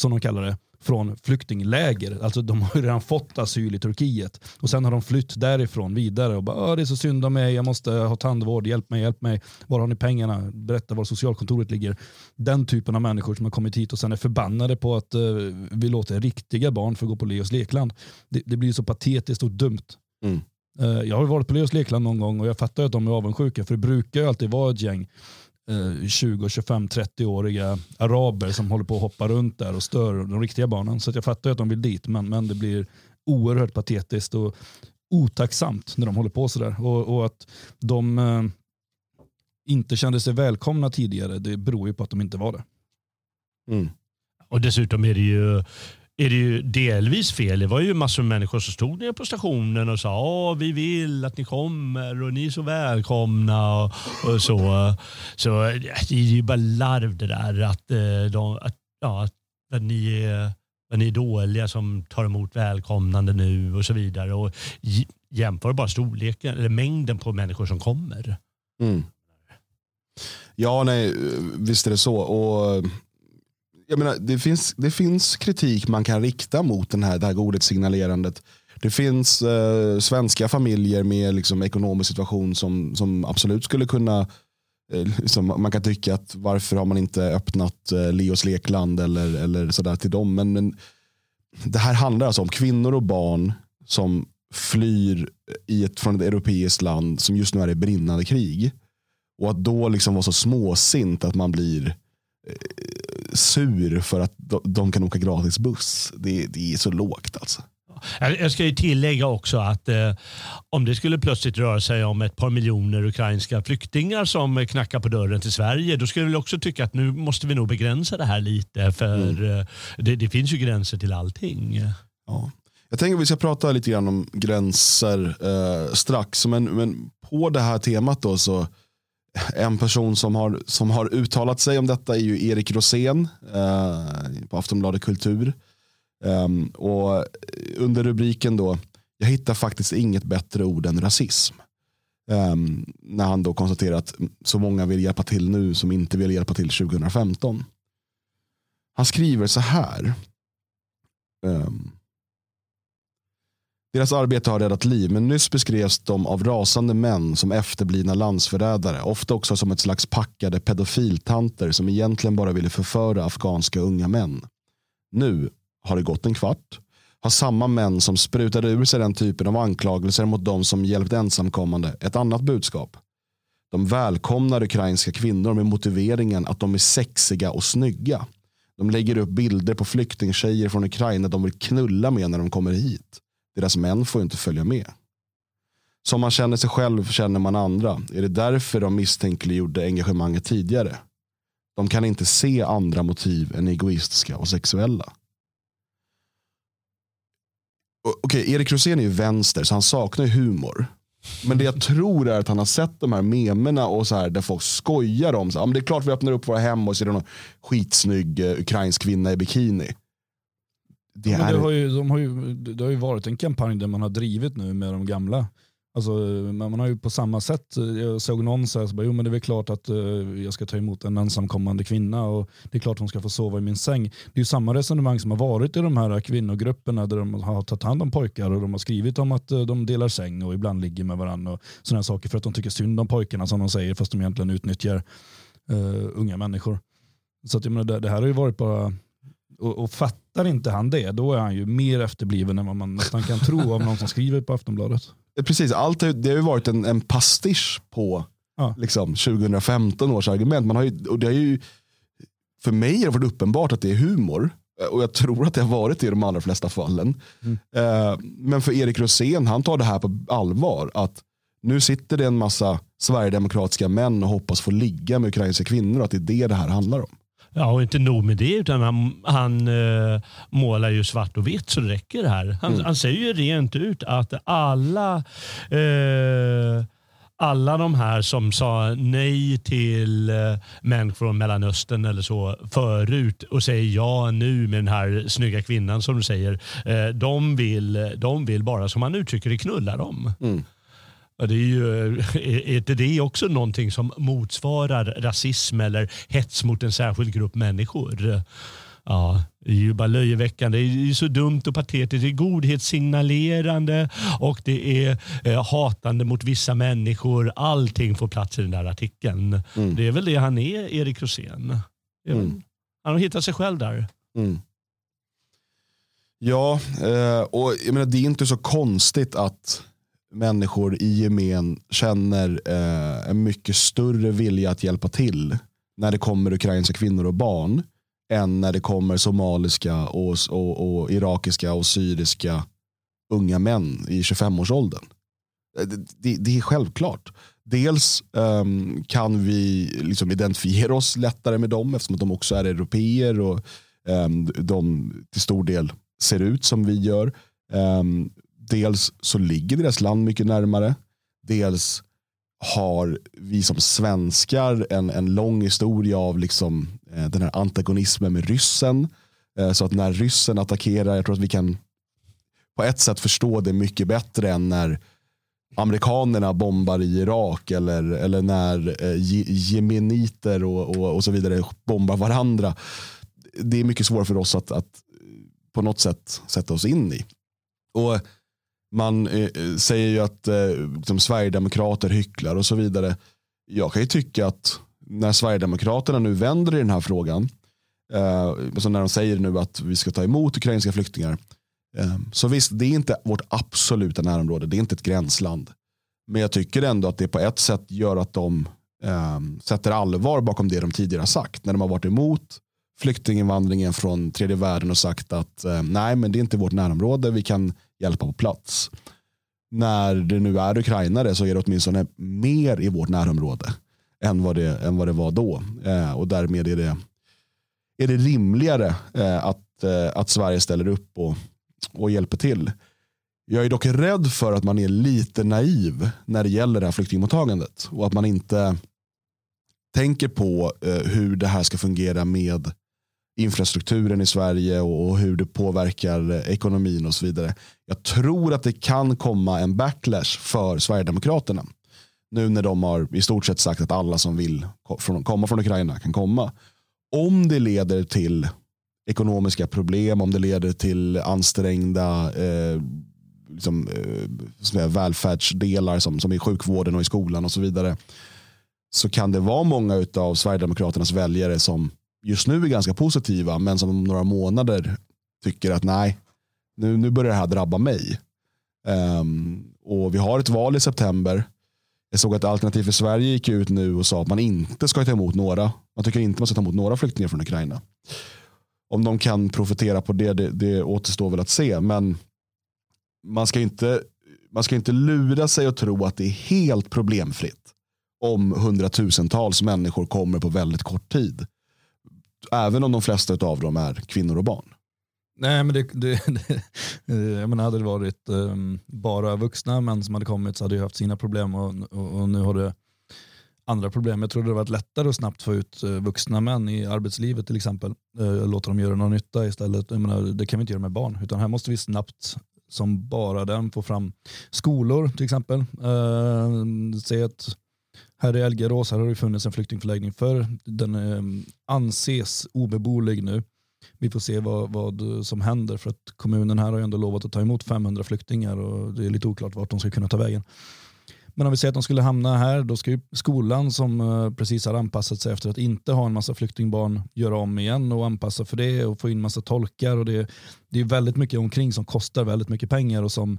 Speaker 2: som de kallar det, från flyktingläger. Alltså de har ju redan fått asyl i Turkiet och sen har de flytt därifrån vidare och bara det är så synd om mig, jag måste ha tandvård, hjälp mig, hjälp mig. Var har ni pengarna? Berätta var socialkontoret ligger. Den typen av människor som har kommit hit och sen är förbannade på att uh, vi låter riktiga barn få gå på Leos lekland. Det, det blir så patetiskt och dumt. Mm. Uh, jag har varit på Leos lekland någon gång och jag fattar att de är avundsjuka för det brukar ju alltid vara ett gäng 20, 25, 30-åriga araber som håller på att hoppa runt där och stör de riktiga barnen. Så jag fattar att de vill dit, men, men det blir oerhört patetiskt och otacksamt när de håller på sådär. Och, och att de eh, inte kände sig välkomna tidigare, det beror ju på att de inte var det.
Speaker 3: Mm. Och dessutom är det ju är det ju delvis fel. Det var ju massor av människor som stod nere på stationen och sa att vi vill att ni kommer och ni är så välkomna och, och så. Så det är ju bara larv det där att, eh, de, att, ja, att ni är att ni är dåliga som tar emot välkomnande nu och så vidare. Och jämför bara storleken eller mängden på människor som kommer. Mm.
Speaker 1: Ja, nej, visst är det så. Och jag menar, det, finns, det finns kritik man kan rikta mot den här, det här godhetssignalerandet. Det finns eh, svenska familjer med liksom, ekonomisk situation som, som absolut skulle kunna eh, liksom, man kan tycka att varför har man inte öppnat eh, Leos lekland eller, eller sådär till dem. Men, men det här handlar alltså om kvinnor och barn som flyr i ett, från ett europeiskt land som just nu är i brinnande krig. Och att då liksom vara så småsint att man blir eh, sur för att de kan åka gratis buss. Det, det är så lågt alltså.
Speaker 3: Jag ska ju tillägga också att eh, om det skulle plötsligt röra sig om ett par miljoner ukrainska flyktingar som knackar på dörren till Sverige, då skulle jag också tycka att nu måste vi nog begränsa det här lite. För mm. eh, det, det, finns ju gränser till allting.
Speaker 1: Ja. Jag tänker att vi ska prata lite grann om gränser eh, strax. Men, men på det här temat då så en person som har, som har uttalat sig om detta är ju Erik Rosén eh, på Aftonbladet Kultur. Um, och under rubriken då, jag hittar faktiskt inget bättre ord än rasism. Um, när han då konstaterar att så många vill hjälpa till nu som inte vill hjälpa till 2015. Han skriver så här. Um, deras arbete har räddat liv, men nyss beskrevs de av rasande män som efterblivna landsförrädare. Ofta också som ett slags packade pedofiltanter som egentligen bara ville förföra afghanska unga män. Nu har det gått en kvart. Har samma män som sprutade ur sig den typen av anklagelser mot de som hjälpt ensamkommande ett annat budskap. De välkomnar ukrainska kvinnor med motiveringen att de är sexiga och snygga. De lägger upp bilder på flyktingtjejer från Ukraina de vill knulla med när de kommer hit. Deras män får inte följa med. Som man känner sig själv känner man andra. Är det därför de misstänkliggjorde engagemanget tidigare? De kan inte se andra motiv än egoistiska och sexuella. Okej, okay, Erik Rosén är ju vänster så han saknar ju humor. Men det jag tror är att han har sett de här memerna och så här, där folk skojar om så här, men det är klart vi öppnar upp våra hem och så är det någon skitsnygg eh, ukrainsk kvinna i bikini
Speaker 2: det, ja, är... det, har ju, de har ju, det har ju varit en kampanj där man har drivit nu med de gamla. Alltså, man har ju på samma sätt, jag såg någon säga så jo men det är väl klart att uh, jag ska ta emot en ensamkommande kvinna och det är klart hon ska få sova i min säng. Det är ju samma resonemang som har varit i de här kvinnogrupperna där de har tagit hand om pojkar och de har skrivit om att uh, de delar säng och ibland ligger med varandra och sådana saker för att de tycker synd om pojkarna som de säger fast de egentligen utnyttjar uh, unga människor. Så att, jag menar, det, det här har ju varit bara och, och, fattar inte han det, då är han ju mer efterbliven än vad man nästan kan tro av någon som skriver på Aftonbladet.
Speaker 1: Precis, allt det, har ju varit en, en pastisch på ja. liksom, 2015 års argument. Man har ju, och det har ju, för mig har det varit uppenbart att det är humor. Och jag tror att det har varit det i de allra flesta fallen. Mm. Eh, men för Erik Rosén, han tar det här på allvar. Att nu sitter det en massa sverigedemokratiska män och hoppas få ligga med ukrainska kvinnor att det är det det här handlar om.
Speaker 3: Ja, och inte nog med det, utan han, han uh, målar ju svart och vitt så det räcker här. Han, mm. han säger ju rent ut att alla uh, alla de här som sa nej till uh, män från Mellanöstern eller så förut och säger ja nu med den här snygga kvinnan som du säger. de, vill, de vill bara, som han uttrycker det, knulla dem. Mm. Det är, ju, är inte det också någonting som motsvarar rasism eller hets mot en särskild grupp människor? Ja, det är ju bara löjeväckande. Det är ju så dumt och patetiskt. Det är godhetssignalerande och det är eh, hatande mot vissa människor. Allting får plats i den där artikeln. Mm. Det är väl det han är, Erik Rosén. Mm. Han har hittat sig själv där. Mm.
Speaker 1: Ja, eh, och jag menar, det är inte så konstigt att människor i gemen känner eh, en mycket större vilja att hjälpa till när det kommer ukrainska kvinnor och barn än när det kommer somaliska och, och, och irakiska och syriska unga män i 25-årsåldern. Eh, det, det, det, är självklart. Dels um, kan vi liksom identifiera oss lättare med dem eftersom de också är europeer och um, de till stor del ser ut som vi gör. Um, dels så ligger deras land mycket närmare. Dels har vi som svenskar en, en lång historia av liksom, eh, den här antagonismen med ryssen. Eh, så att när ryssen attackerar, jag tror att vi kan på ett sätt förstå det mycket bättre än när amerikanerna bombar i Irak eller, eller när eh, jemeniter och, och, och så vidare bombar varandra. Det är mycket svårare för oss att, att på något sätt sätta oss in i. Och man eh, eh, säger ju att eh, liksom, Sverigedemokrater hycklar och så vidare. Jag kan ju tycka att när Sverigedemokraterna nu vänder i den här frågan, eh, alltså när de säger nu att vi ska ta emot ukrainska flyktingar, eh, så visst, det är inte vårt absoluta närområde, det är inte ett gränsland. Men jag tycker ändå att det på ett sätt gör att de eh, sätter allvar bakom det de tidigare har sagt. När de har varit emot flyktinginvandringen från tredje världen och sagt att eh, nej men det är inte vårt närområde, vi kan hjälpa på plats. När det nu är ukrainare så är det åtminstone mer i vårt närområde än vad det, än vad det var då. Eh, och därmed är det, är det rimligare eh, att, eh, att Sverige ställer upp och, och hjälper till. Jag är dock rädd för att man är lite naiv när det gäller det här flyktingmottagandet och att man inte tänker på eh, hur det här ska fungera med infrastrukturen i Sverige och hur det påverkar ekonomin och så vidare. Jag tror att det kan komma en backlash för Sverigedemokraterna. Nu när de har i stort sett sagt att alla som vill komma från Ukraina kan komma. Om det leder till ekonomiska problem, om det leder till ansträngda eh, liksom, eh, välfärdsdelar som, som i sjukvården och i skolan och så vidare. Så kan det vara många av Sverigedemokraternas väljare som just nu är ganska positiva men som om några månader tycker att nej, nu, nu börjar det här drabba mig. Um, och Vi har ett val i september. Jag såg att Alternativ för Sverige gick ut nu och sa att man inte ska ta emot några. Man tycker inte man ska ta emot några flyktingar från Ukraina. Om de kan profitera på det, det, det återstår väl att se. Men man ska, inte, man ska inte lura sig och tro att det är helt problemfritt om hundratusentals människor kommer på väldigt kort tid. Även om de flesta av dem är kvinnor och barn.
Speaker 2: Nej, men det, det, det, jag menar, hade det varit um, bara vuxna män som hade kommit så hade jag haft sina problem och, och, och, nu har det andra problem. Jag tror det hade varit lättare att snabbt få ut eh, vuxna män i arbetslivet till exempel. Uh, låta dem göra någon nytta istället. Jag menar, det kan vi inte göra med barn utan här måste vi snabbt som bara den få fram skolor till exempel. Uh, se att här i Elgerås har det funnits en flyktingförläggning för den eh, anses obeboelig nu. Vi får se vad, vad som händer för att kommunen här har ju ändå lovat att ta emot 500 flyktingar och det är lite oklart vart de ska kunna ta vägen. Men om vi säger att de skulle hamna här, då ska ju skolan som eh, precis har anpassat sig efter att inte ha en massa flyktingbarn göra om igen och anpassa för det och få in massa tolkar. Och det, det är väldigt mycket omkring som kostar väldigt mycket pengar och som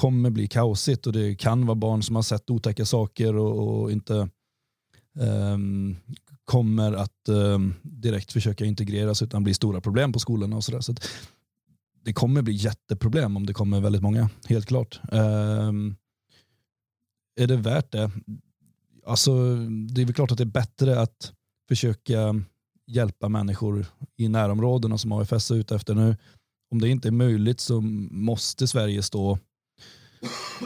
Speaker 2: kommer bli kaosigt och det kan vara barn som har sett otäcka saker och, och inte um, kommer att um, direkt försöka integreras utan blir stora problem på skolorna och sådär. Så, det kommer bli jätteproblem om det kommer väldigt många, helt klart. Um, är det värt det? Alltså, det är väl klart att det är bättre att försöka hjälpa människor i närområdena som AFS är ute efter nu. Om det inte är möjligt så måste Sverige stå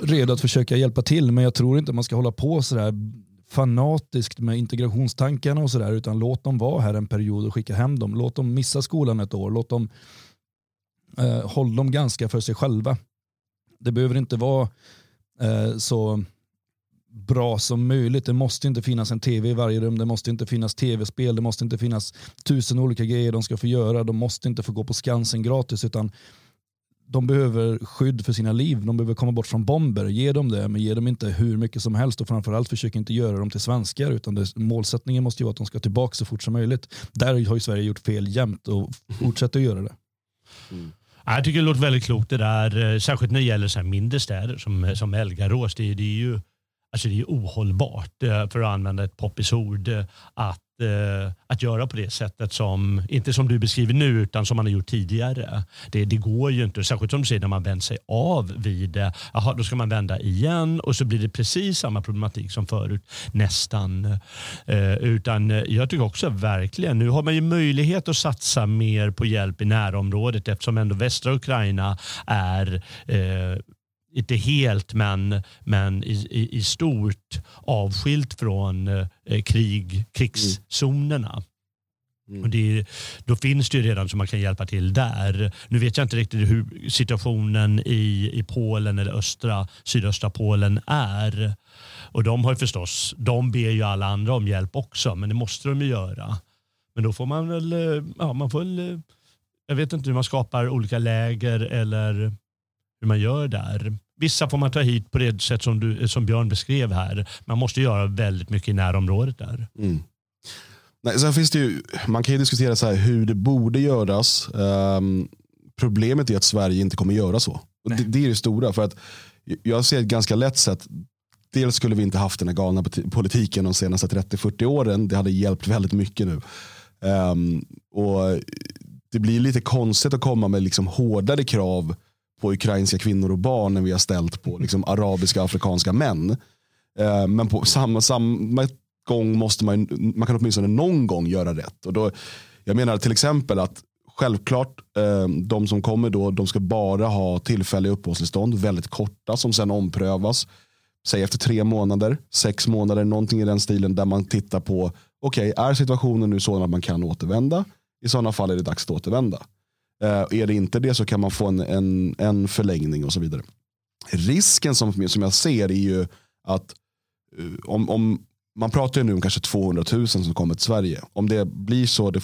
Speaker 2: redo att försöka hjälpa till. Men jag tror inte man ska hålla på sådär fanatiskt med integrationstankarna och sådär utan låt dem vara här en period och skicka hem dem. Låt dem missa skolan ett år. Låt dem eh, håll dem ganska för sig själva. Det behöver inte vara eh, så bra som möjligt. Det måste inte finnas en tv i varje rum, det måste inte finnas tv-spel, det måste inte finnas tusen olika grejer de ska få göra, de måste inte få gå på Skansen gratis utan de behöver skydd för sina liv, de behöver komma bort från bomber. Ge dem det, men ge dem inte hur mycket som helst och framförallt försök inte göra dem till svenskar utan det, målsättningen måste ju vara att de ska tillbaka så fort som möjligt. Där har ju Sverige gjort fel jämt och fortsätter att göra det.
Speaker 3: Mm. Jag tycker det låter väldigt klokt det där, eh, särskilt när det gäller så mindre städer som, som Elgarås. Det, det är ju Alltså det är ohållbart, eh, för att använda ett poppis ord, eh, att, eh, att göra på det sättet som, inte som du beskriver nu, utan som man har gjort tidigare. Det, det går ju inte, särskilt som du säger när man vänt sig av vid det. Jaha, då ska man vända igen och så blir det precis samma problematik som förut, nästan. utan jag tycker också verkligen, nu har man ju möjlighet att satsa mer på hjälp i närområdet eftersom ändå västra Ukraina är inte helt men, men i, i, i stort avskilt från eh, krig, krigszonerna. Mm. Och det, då finns det ju redan som man kan hjälpa till där. Nu vet jag inte riktigt hur situationen i, i Polen eller östra, sydöstra Polen är. Och de har förstås, de ber ju alla andra om hjälp också, men det måste de ju göra. Men då får man väl, eh, ja man får väl, eh, jag vet inte hur man skapar olika läger eller hur man gör där. Vissa får man ta hit på det sätt som, du, som Björn beskrev här. Man måste göra väldigt mycket i närområdet där. Mm.
Speaker 1: Nej, sen finns det ju, man kan ju diskutera så här hur det borde göras. Um, problemet är att Sverige inte kommer göra så. Det, det, är det stora. För att jag ser ett ganska lätt sätt. Dels skulle vi inte haft den här galna politiken de senaste 30-40 åren. Det hade hjälpt väldigt mycket nu. Um, och Det blir lite konstigt att komma med liksom hårdare krav på ukrainska kvinnor och barn än vi har ställt på liksom, arabiska och afrikanska män. Eh, men på samma, samma gång måste man, man kan åtminstone någon gång göra rätt. Och då, jag menar till exempel att självklart eh, de som kommer då, de ska bara ha tillfälliga uppehållstillstånd, väldigt korta som sen omprövas. Säg efter tre månader, sex månader, någonting i den stilen där man tittar på, okej, okay, är situationen nu sådan att man kan återvända? I sådana fall är det dags att återvända. Uh, är det inte det så kan man få en, en, en förlängning och så vidare. Risken som, som jag ser är ju att eh, om, om man pratar ju nu om kanske 200 000 som kommer till Sverige. Om det blir så, det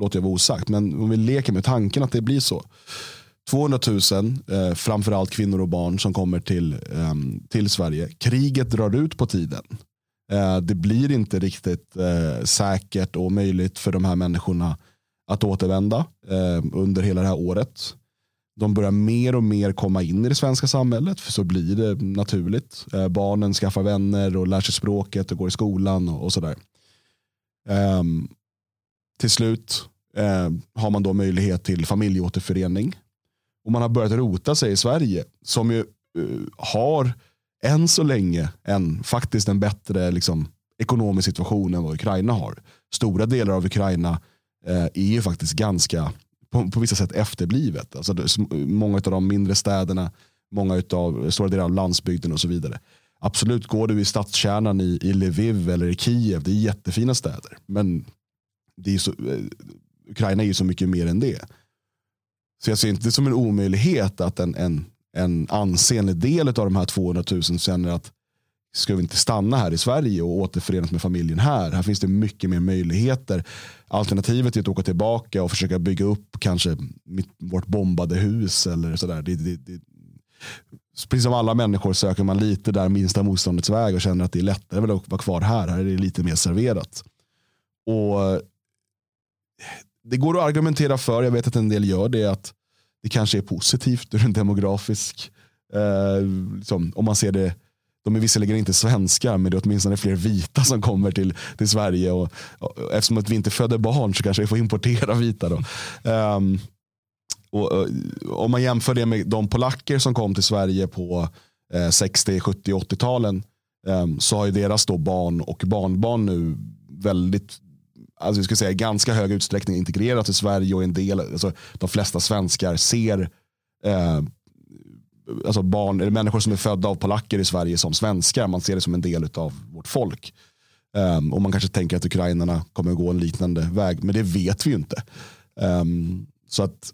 Speaker 1: låter jag vara osagt, men om vi leker med tanken att det blir så. 200 000, eh, framförallt kvinnor och barn som kommer till, eh, till Sverige. Kriget drar ut på tiden. Eh, det blir inte riktigt eh, säkert och möjligt för de här människorna att återvända eh, under hela det här året. De börjar mer och mer komma in i det svenska samhället, för så blir det naturligt. Eh, barnen skaffar vänner och lär sig språket och går i skolan och, och sådär. Eh, till slut eh, har man då möjlighet till familjeåterförening. Och man har börjat rota sig i Sverige, som ju eh, har än så länge en, faktiskt en bättre liksom, ekonomisk situation än vad Ukraina har. Stora delar av Ukraina Eh, är ju faktiskt ganska, på, på vissa sätt efterblivet. Alltså, många av de mindre städerna, många av stora delar av landsbygden och så vidare. Absolut, går du i stadskärnan i, i Lviv eller i Kiev, det är jättefina städer. Men det är så, eh, Ukraina är ju så mycket mer än det. Så jag ser inte det som en omöjlighet att en, en, en ansenlig del av de här 200 000 känner att ska vi inte stanna här i Sverige och återförenas med familjen här? Här finns det mycket mer möjligheter. Alternativet är att åka tillbaka och försöka bygga upp kanske mitt, vårt bombade hus eller sådär. Det, det, det, precis som alla människor söker man lite där minsta motståndets väg och känner att det är lättare att vara kvar här. Här är det lite mer serverat. Och Det går att argumentera för, jag vet att en del gör det, att det kanske är positivt ur en demografisk, eh, liksom, om man ser det de är visserligen inte svenskar men det är åtminstone fler vita som kommer till, till Sverige. Och, och, eftersom att vi inte föder barn så kanske vi får importera vita. Då. Um, och, och, om man jämför det med de polacker som kom till Sverige på eh, 60, 70, 80-talen um, så har ju deras då barn och barnbarn nu väldigt alltså vi ska säga, ganska hög utsträckning integrerat i Sverige och en del, alltså, de flesta svenskar ser eh, alltså barn, eller människor som är födda av polacker i Sverige som svenskar. Man ser det som en del av vårt folk. Um, och man kanske tänker att ukrainarna kommer att gå en liknande väg, men det vet vi ju inte. Um, så att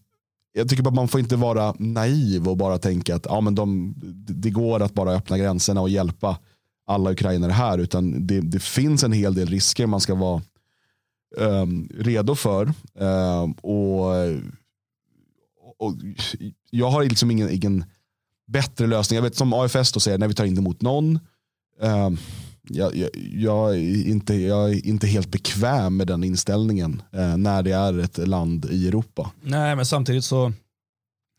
Speaker 1: jag tycker att man får inte vara naiv och bara tänka att ja, men de, det går att bara öppna gränserna och hjälpa alla ukrainare här. Utan det, det finns en hel del risker man ska vara um, redo för. och, och, jag har liksom ingen, ingen bättre lösning. Jag vet som AFS då säger, när vi tar inte emot någon. Uh, jag, jag, jag, är inte, jag är inte helt bekväm med den inställningen uh, när det är ett land i Europa.
Speaker 2: Nej, men samtidigt så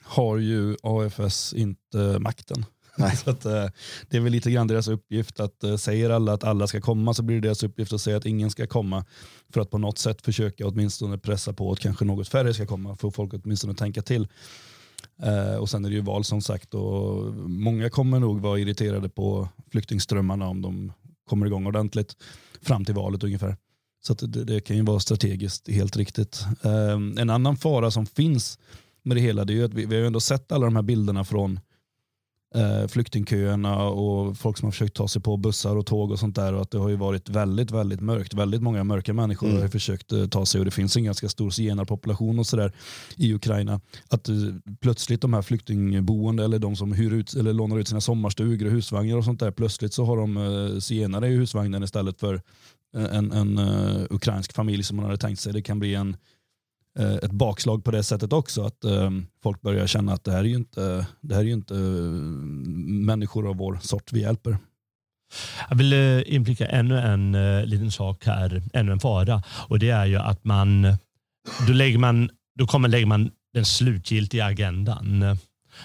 Speaker 2: har ju AFS inte makten. så att, uh, det är väl lite grann deras uppgift att uh, säger alla att alla ska komma så blir det deras uppgift att säga att ingen ska komma för att på något sätt försöka åtminstone pressa på att kanske något färre ska komma för folk åtminstone att tänka till. Eh, och sen är det ju val som sagt och många kommer nog vara irriterade på flyktingströmmarna om de kommer igång ordentligt fram till valet ungefär. Så det, det, kan ju vara strategiskt helt riktigt. Eh, en annan fara som finns med det hela det är ju att vi, vi har ändå sett alla de här bilderna från eh, flyktingköerna och folk som har försökt ta sig på bussar och tåg och sånt där. Och att det har ju varit väldigt, väldigt mörkt. Väldigt många mörka människor mm. har försökt eh, ta sig och det finns en ganska stor zigenarpopulation och sådär i Ukraina. Att eh, plötsligt de här flyktingboende eller de som hyr ut eller lånar ut sina sommarstugor och husvagnar och sånt där. Plötsligt så har de eh, zigenare i husvagnen istället för eh, en, en uh, ukrainsk familj som man hade tänkt sig. Det kan bli en Eh, ett bakslag på det sättet också. Att ehm, folk börjar känna att det här är ju inte, det här är ju inte eh, människor av vår sort vi hjälper.
Speaker 3: Jag vill eh, inflika ännu en liten sak här, ännu en fara. Och det är ju att man, då, lägger man, då kommer, lägger man den slutgiltiga agendan.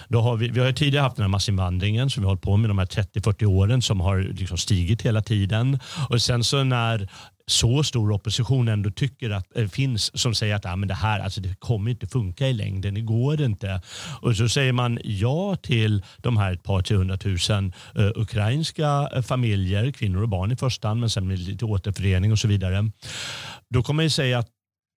Speaker 3: Då har vi, vi har tidigare haft den här massinvandringen som vi har hållit på med de här 30-40 åren som har liksom stigit hela tiden. Och sen så när så stor opposition ändå tycker att det äh, finns som säger att ah, men det här alltså, det kommer inte funka i längden, det går inte. Och så säger man ja till de här ett par 300 000 uh, ukrainska uh, familjer, kvinnor och barn i första hand, men sen med lite återförening och så vidare. Då kommer man säga att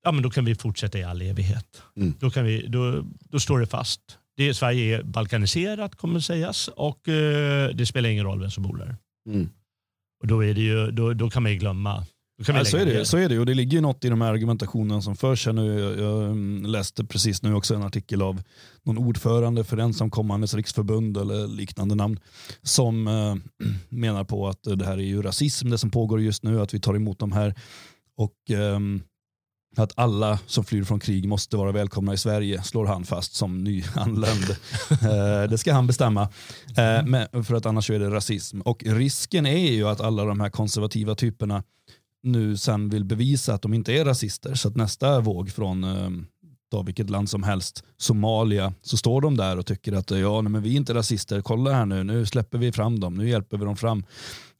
Speaker 3: ja, men då kan vi fortsätta i all evighet. Mm. Då, kan vi, då, då står det fast. Det, Sverige är balkaniserat kommer sägas och uh, det spelar ingen roll vem som bor där. Mm. Och då, är det ju, då, då kan man ju glömma
Speaker 2: Ja, så, är det, så är det och det ligger ju något i de här argumentationen som förs. Nu, jag, jag mm, läste precis nu också en artikel av någon ordförande för ensamkommandes riksförbund eller liknande namn som äh, menar på att det här är ju rasism det som pågår just nu, att vi tar emot de här och äh, att alla som flyr från krig måste vara välkomna i Sverige, slår han fast som nyanländ. Eh, det ska han bestämma. Men för att annars är det rasism. Och risken är ju att alla de här konservativa typerna nu sen vill bevisa att de inte är rasister. Så att nästa våg från eh, ta vilket land som helst, Somalia, så står de där och tycker att ja, nej, men vi är inte rasister, kolla här nu, nu släpper vi fram dem, nu hjälper vi dem fram.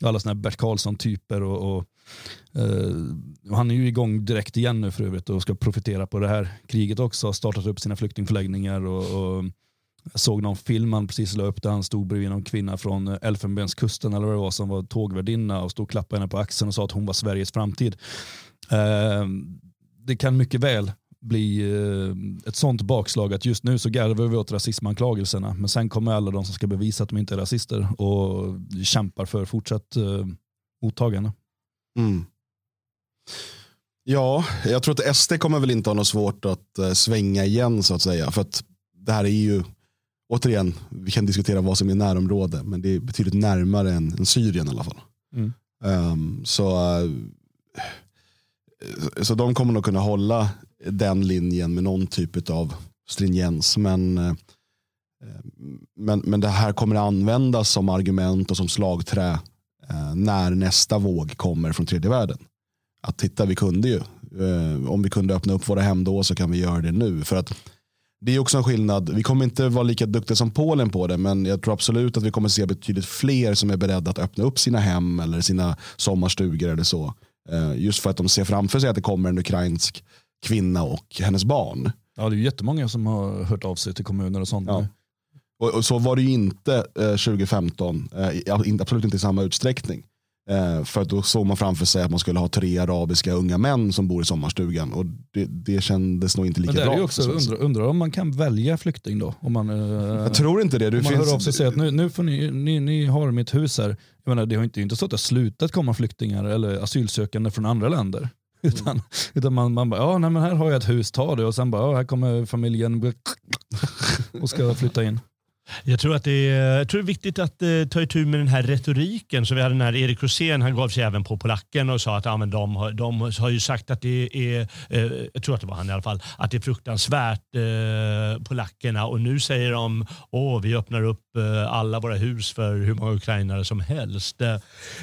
Speaker 2: Alla sådana här Bert Karlsson-typer och, och eh, han är ju igång direkt igen nu för övrigt och ska profitera på det här kriget också, har startat upp sina flyktingförläggningar och, och jag såg någon film han precis la upp där han stod bredvid någon kvinna från eh, Elfenbenskusten eller vad det var som var tågvärdinna och stod och klappade henne på axeln och sa att hon var Sveriges framtid. Eh, det kan mycket väl bli eh, ett sånt bakslag att just nu så garvar vi åt rasismanklagelserna men sen kommer alla de som ska bevisa att de inte är rasister och kämpar för fortsatt eh, mottagande. Mm.
Speaker 1: Ja, jag tror att SD kommer väl inte ha något svårt att eh, svänga igen så att säga. För att det här är ju återigen, vi kan diskutera vad som är närområde, men det är betydligt närmare än, än Syrien i alla fall. Mm. Um, så, uh, så de kommer nog kunna hålla den linjen med någon typ av stringens. Men, uh, men, men det här kommer användas som argument och som slagträ uh, när nästa våg kommer från tredje världen. Att titta, vi kunde ju. om vi kunde öppna upp våra hem då så kan vi göra det nu. För att det är också en skillnad. Vi kommer inte vara lika duktiga som Polen på det, men jag tror absolut att vi kommer se betydligt fler som är beredda att öppna upp sina hem eller sina sommarstugor eller så. Eh, just för att de ser framför sig att det kommer en ukrainsk kvinna och hennes barn.
Speaker 2: Ja, det är jättemånga som har hört av sig till kommuner och sånt.
Speaker 1: Ja. Och, och, så var det ju inte eh, 2015, eh, absolut inte i samma utsträckning. Eh, för då såg man framför sig att man skulle ha tre arabiska unga män som bor i sommarstugan. Och det, det kändes nog inte lika bra.
Speaker 2: Också, undrar, undrar om man kan välja flykting då? Om man, eh,
Speaker 1: jag tror inte det. Du
Speaker 2: om man
Speaker 1: finns...
Speaker 2: hör av sig och säger att nu, nu får ni, ni, ni har mitt hus här. Jag menar, det har inte, inte så att det har slutat komma flyktingar eller asylsökande från andra länder. Utan, mm. utan man, man bara, ja nej, men här har jag ett hus, ta det. Och sen bara, ja, här kommer familjen och ska flytta in.
Speaker 3: Jag tror att det är, jag tror det är viktigt att eh, ta itu med den här retoriken. Så vi hade den här Erik Rosén, han gav sig även på polacken och sa att ja, men de, har, de har ju sagt att det är, eh, jag tror att det var han i alla fall, att det är fruktansvärt eh, polackerna och nu säger de åh vi öppnar upp eh, alla våra hus för hur många ukrainare som helst. Eh,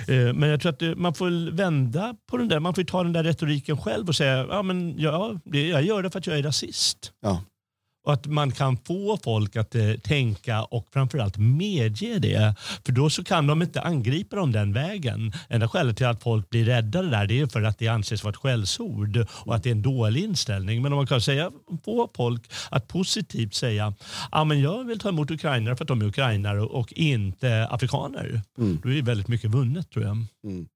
Speaker 3: men jag tror att eh, man får vända på den där, man får ta den där retoriken själv och säga ja, men ja, jag gör det för att jag är rasist.
Speaker 1: Ja.
Speaker 3: Och att man kan få folk att eh, tänka och framförallt medge det. För då så kan de inte angripa dem den vägen. Enda skälet till att folk blir räddade där det är för att det anses vara ett skällsord och att det är en dålig inställning. Men om man kan säga, få folk att positivt säga ah, men jag vill ta emot ukrainare för att de är ukrainare och inte afrikaner. Mm. Då är väldigt mycket vunnet tror jag. Mm.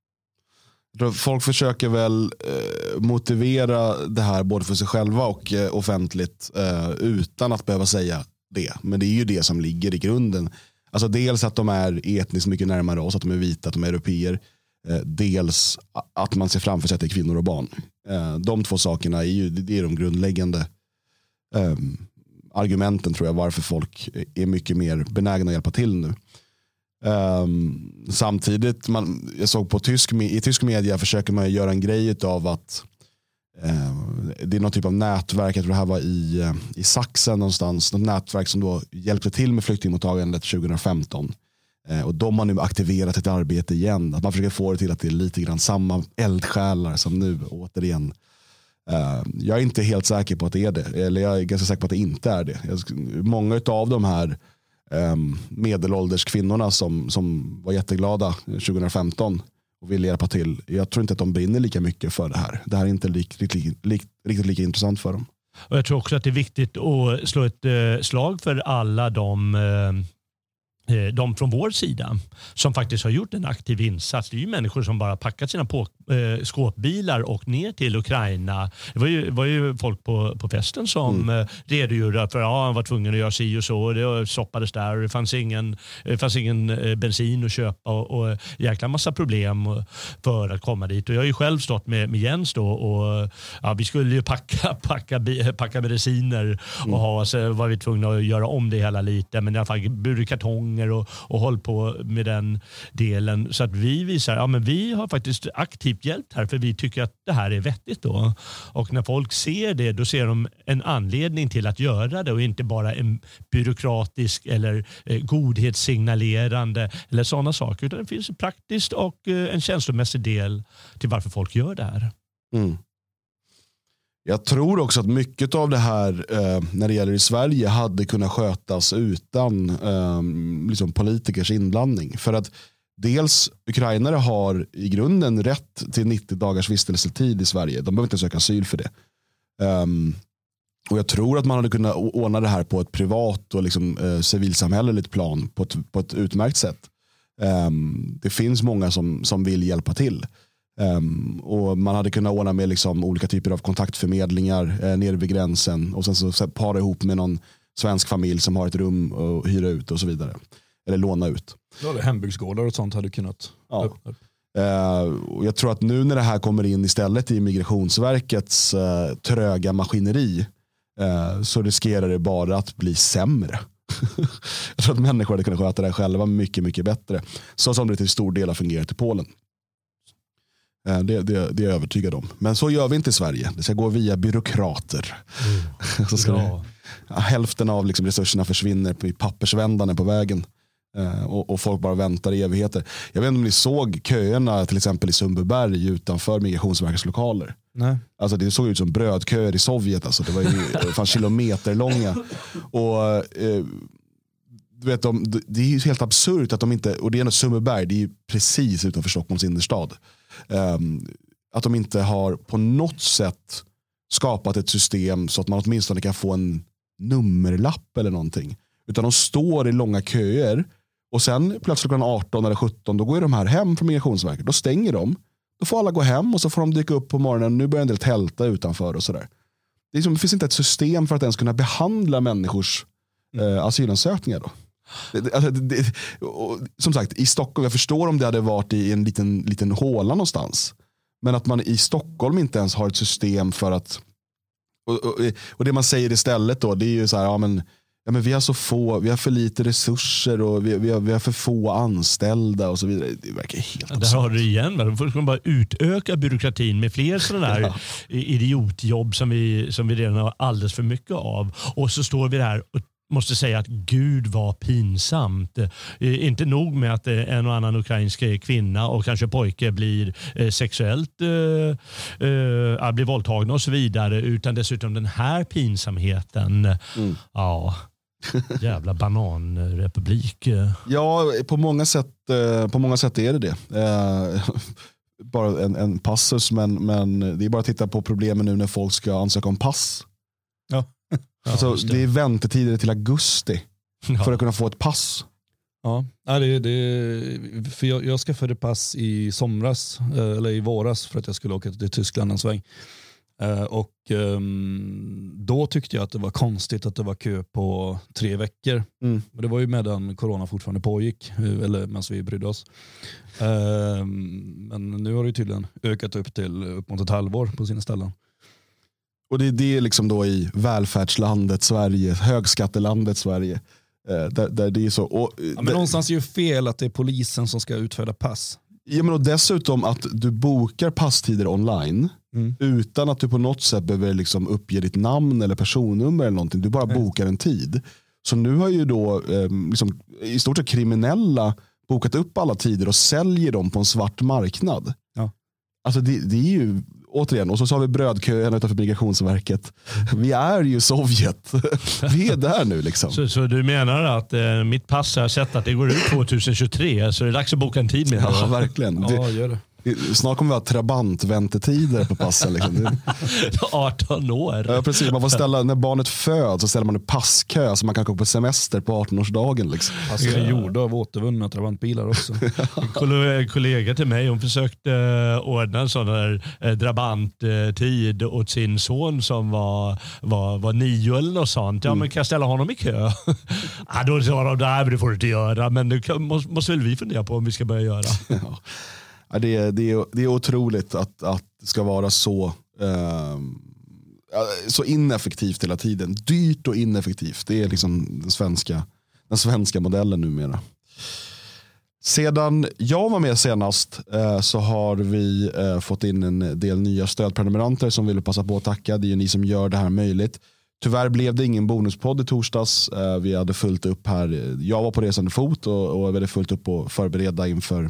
Speaker 1: Folk försöker väl eh, motivera det här både för sig själva och eh, offentligt eh, utan att behöva säga det. Men det är ju det som ligger i grunden. Alltså dels att de är etniskt mycket närmare oss, att de är vita, att de är europeer. Eh, dels att man ser framför sig att det är kvinnor och barn. Eh, de två sakerna är ju det är de grundläggande ehm, argumenten tror jag varför folk är mycket mer benägna att hjälpa till nu. Um, samtidigt, man, jag såg på tysk, i tysk media försöker man göra en grej av att uh, det är någon typ av nätverk, jag tror det här var i, uh, i Sachsen någonstans, något nätverk som då hjälpte till med flyktingmottagandet 2015. Uh, eh, och de har nu aktiverat ett arbete igen. Att man försöker få det till att det är lite grann samma eldsjälar som nu återigen. Ehm, jag är inte helt säker på att det är det. Eller jag är ganska säker på att det inte är det. Jag, många av de här Ehm, um, medelålders kvinnorna som, som var jätteglada 2015 och ville hjälpa till. Jag tror inte att de brinner lika mycket för det här. Det här är inte riktigt, riktigt, riktigt lika intressant för dem.
Speaker 3: Och jag tror också att det är viktigt att slå ett eh, slag för alla de eh, eh de från vår sida som faktiskt har gjort en aktiv insats. Det är ju människor som bara packat sina eh, skåpbilar och ner till Ukraina. Det var ju, var ju folk på, på festen som mm. eh, redogjorde för att ja, han var tvungen att göra si och så. Det stoppades där och det fanns ingen, det fanns ingen eh, bensin att köpa och, och jäkla massa problem för att komma dit. Och jag har ju själv stått med, med Jens då och ja, vi skulle ju packa, packa, packa mediciner mm. och ha, så var vi tvungna att göra om det hela lite. Men i alla fall burit kartong gånger och, och håll på med den delen. Så att vi visar ja, vi har faktiskt aktivt hjälpt här för vi tycker att det här är vettigt. Då. Och när folk ser det då ser de en anledning till att göra det och inte bara en byråkratisk eller eh, godhetssignalerande eller sådana saker. Utan det finns en praktisk och eh, en känslomässig del till varför folk gör det här. Mm.
Speaker 1: Jag tror också att mycket av det här eh, när det gäller i Sverige hade kunnat skötas utan eh, liksom politikers inblandning. För att dels ukrainare har i grunden rätt till 90 dagars vistelsetid i Sverige. De behöver inte söka asyl för det. Um, och Jag tror att man hade kunnat ordna det här på ett privat och liksom, eh, civilsamhälleligt plan på ett, på ett utmärkt sätt. Um, det finns många som, som vill hjälpa till. Um, och man hade kunnat ordna med liksom olika typer av kontaktförmedlingar eh, nere vid gränsen och sen så, så para ihop med någon svensk familj som har ett rum att hyra ut och så vidare. Eller låna ut.
Speaker 2: Ja, hembygdsgårdar och sånt hade kunnat
Speaker 1: ja. öppna. Uh, och jag tror att nu när det här kommer in istället i Migrationsverkets uh, tröga maskineri uh, så riskerar det bara att bli sämre. jag tror att människor hade kunnat sköta det här själva mycket, mycket bättre. Så som det till stor del har fungerat i Polen. Eh, det, det, det, är jag övertygad om. Men så gör vi inte i Sverige. Det ska gå via byråkrater. Mm. så ska det, hälften av liksom resurserna försvinner i pappersvändande på vägen. Eh, och, och, folk bara väntar i evigheter. Jag vet inte om ni såg köerna till exempel i Sundbyberg utanför Migrationsverkets lokaler.
Speaker 2: Nej.
Speaker 1: Alltså det såg ut som brödköer i Sovjet. Alltså. Det var ju fan kilometerlånga. Och, eh, du vet, de, det är ju helt absurt att de inte, och det är ändå Sundbyberg, det är ju precis utanför Stockholms innerstad. Um, att de inte har på något sätt skapat ett system så att man åtminstone kan få en nummerlapp eller någonting. Utan de står i långa köer och sen plötsligt klockan 18 eller 17 då går de här hem från Migrationsverket. Då stänger de. Då får alla gå hem och så får de dyka upp på morgonen. Nu börjar en del tälta utanför och sådär. Det, liksom, det finns inte ett system för att ens kunna behandla människors eh, asylansökningar. Då. Alltså, det, och, som sagt, i Stockholm, jag förstår om det hade varit i en liten, liten håla någonstans. Men att man i Stockholm inte ens har ett system för att och, och, och det man säger istället då, det är ju så här, ja men ja, men vi har så få, vi har för lite resurser och vi, vi, har, vi har för få anställda och så vidare. Det verkar helt
Speaker 3: ja, Där har du igen, då får man bara utöka byråkratin med fler sådana där ja. idiotjobb som vi, som vi redan har alldeles för mycket av. Och så står vi där och måste säga att Gud var pinsamt. Eh, inte nog med att eh, en och annan ukrainsk kvinna och kanske pojke blir eh, sexuellt eh, blir våldtagna och så vidare utan dessutom den här pinsamheten. Mm. Ja, Jävla bananrepublik.
Speaker 1: Ja, på många sätt, på många sätt är det det. bara en, en passus, men, men det är bara att titta på problemen nu när folk ska ansöka om pass. Ja. Alltså, det. det. är väntetider till augusti ja. för att kunna få ett pass.
Speaker 2: Ja, det, det, för jag, jag skaffade pass i somras, eh, eller i våras för att jag skulle åka till Tyskland en sväng. Eh, och um, då tyckte jag att det var konstigt att det var kö på tre veckor. Mm. Men det var ju medan corona fortfarande pågick, eh, eller medan vi brydde oss. Uh, men nu har det tydligen ökat upp till upp mot ett halvår på sina ställen.
Speaker 1: Och det är det liksom då i välfärdslandet Sverige, högskattelandet Sverige. Eh, där, där det är så. Och,
Speaker 2: ja, men där, någonstans är det fel att det är polisen som ska utfärda pass.
Speaker 1: Ja, men och dessutom att du bokar passtider online mm. utan att du på något sätt behöver liksom uppge ditt namn eller personnummer eller någonting. Du bara mm. bokar en tid. Så nu har ju då eh, liksom, i stort sett kriminella bokat upp alla tider och säljer dem på en svart marknad. Ja. Alltså det, det är ju återigen, och så har vi brödkön utanför migrationsverket. Vi är ju Sovjet. Vi är där nu liksom.
Speaker 3: Så, så du menar att eh, mitt pass har sett att det går ut 2023 så det är dags att boka en tid med
Speaker 1: Ja, verkligen. Ja, gör det. Snart kommer vi ha trabantväntetider på passen. Liksom.
Speaker 3: 18 år.
Speaker 1: Ja, precis. Man får ställa, när barnet föds så ställer man en passkö så man kan gå på semester på 18-årsdagen. Liksom.
Speaker 2: Pass är gjorda av återvunna trabantbilar också.
Speaker 3: en kollega till mig hon försökte eh, ordna en sån eh, drabanttid åt sin son som var, var, var nio eller något sånt. Ja, mm. men kan jag ställa honom i kö? ja, då sa de, det får du inte göra. Men det måste, måste väl vi fundera på om vi ska börja göra. Ja
Speaker 1: det, är, det, är, det är otroligt att, att det ska vara så, eh, så ineffektivt hela tiden. Dyrt och ineffektivt. Det är liksom den svenska, den svenska modellen numera. Sedan jag var med senast eh, så har vi eh, fått in en del nya stödprenumeranter som vill passa på att tacka. Det är ni som gör det här möjligt. Tyvärr blev det ingen bonuspodd i torsdags. Eh, vi hade fullt upp här. Jag var på resande fot och, och vi hade fullt upp att förbereda inför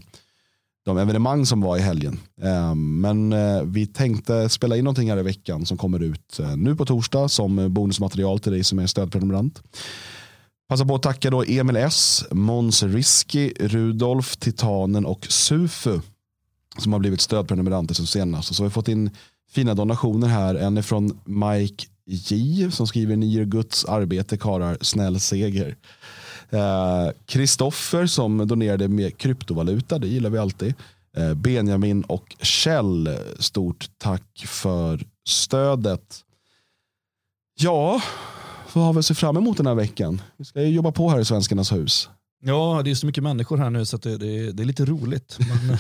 Speaker 1: de evenemang som var i helgen. Ehm, men eh, vi tänkte spela in någonting här i veckan som kommer ut eh, nu på torsdag som bonusmaterial till dig som är stödprenumerant. Passa på att tacka då Emil S, Måns Risky, Rudolf, Titanen och Sufu som har blivit stödprenumeranter som senast. Så så har vi fått in fina donationer här. En är från Mike J som skriver ni ger Guds arbete karar snäll seger. Kristoffer eh, som donerade med kryptovaluta, det gillar vi alltid. Eh, Benjamin och Kjell, stort tack för stödet. Ja, vad har vi att se fram emot den här veckan? Vi ska ju jobba på här i Svenskarnas hus.
Speaker 2: Ja, det är så mycket människor här nu så det, det, det, är lite roligt. Men,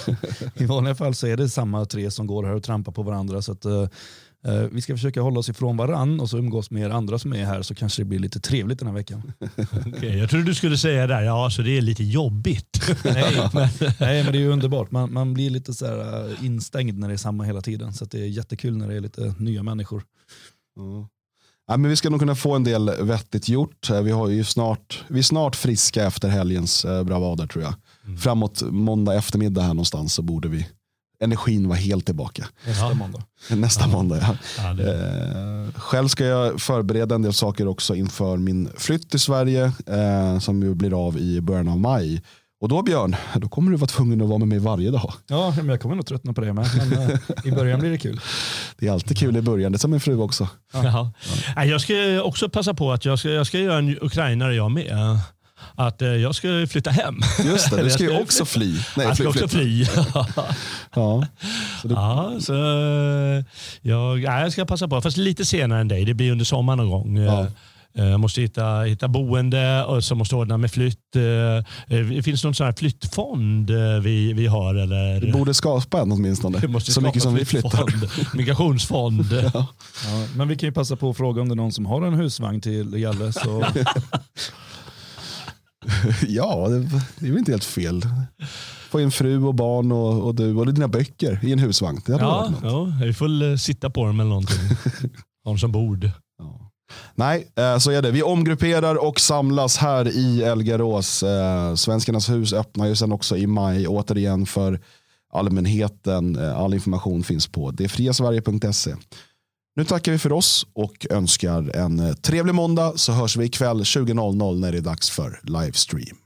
Speaker 2: I vanliga fall så är det samma tre som går här och trampar på varandra. Så att, eh, vi ska försöka hålla oss ifrån varann och så umgås med er andra som är här så kanske det blir lite trevligt den här veckan.
Speaker 3: okay, jag trodde du skulle säga där, ja så det är lite jobbigt.
Speaker 2: nej, men, nej, men det är underbart. Man, man blir lite så här, uh, instängd när det är samma hela tiden. Så det är jättekul när det är lite nya människor.
Speaker 1: Mm. Ja, men vi ska nog kunna få en del vettigt gjort. Eh, vi, har ju snart, vi är snart friska efter helgens eh, bravader tror jag. Mm. Framåt måndag eftermiddag här någonstans så borde vi energin vara helt tillbaka.
Speaker 2: Nästa måndag.
Speaker 1: Nästa måndag ja. ja det... eh, själv ska jag förbereda en del saker också inför min flytt till Sverige eh, som ju blir av i början av maj. Och då Björn, då kommer du vara tvungen att vara med mig varje dag.
Speaker 2: Ja, men jag kommer nog tröttna på det med. Men uh, i början blir det kul.
Speaker 1: Det är alltid kul i början, det är som min fru också.
Speaker 3: Ja. Ja. Jag ska också passa på att jag ska, jag ska göra en ukrainare jag med. Att uh, jag ska flytta hem.
Speaker 1: Just det, du ska ju också fly.
Speaker 3: Nej, jag ska också fly. ja. Så du... ja, så jag, jag ska passa på, fast lite senare än dig. Det blir under sommaren någon gång. Ja. Jag eh, måste hitta, hitta boende och så måste ordna med flytt. Eh, eh, finns någon sån här flyttfond vi, vi har? Eller?
Speaker 1: Vi borde skapa en åtminstone. Så mycket som vi flyttar.
Speaker 3: Migrationsfond. ja.
Speaker 2: Ja, men vi kan ju passa på att fråga om det är någon som har en husvagn till Jalle. Så...
Speaker 1: ja, det, det är väl inte helt fel. Få en fru och barn och, och du och dina böcker i en husvagn. Det
Speaker 3: ja, ja, vi får sitta på dem eller någonting. Ha dem som bord. Ja.
Speaker 1: Nej, eh, så är det. Vi omgrupperar och samlas här i Elgarås. Eh, Svenskarnas hus öppnar ju sen också i maj återigen för allmänheten. Eh, all information finns på detfriasverige.se. Nu tackar vi för oss och önskar en eh, trevlig måndag så hörs vi ikväll 20.00 när det är dags för livestream.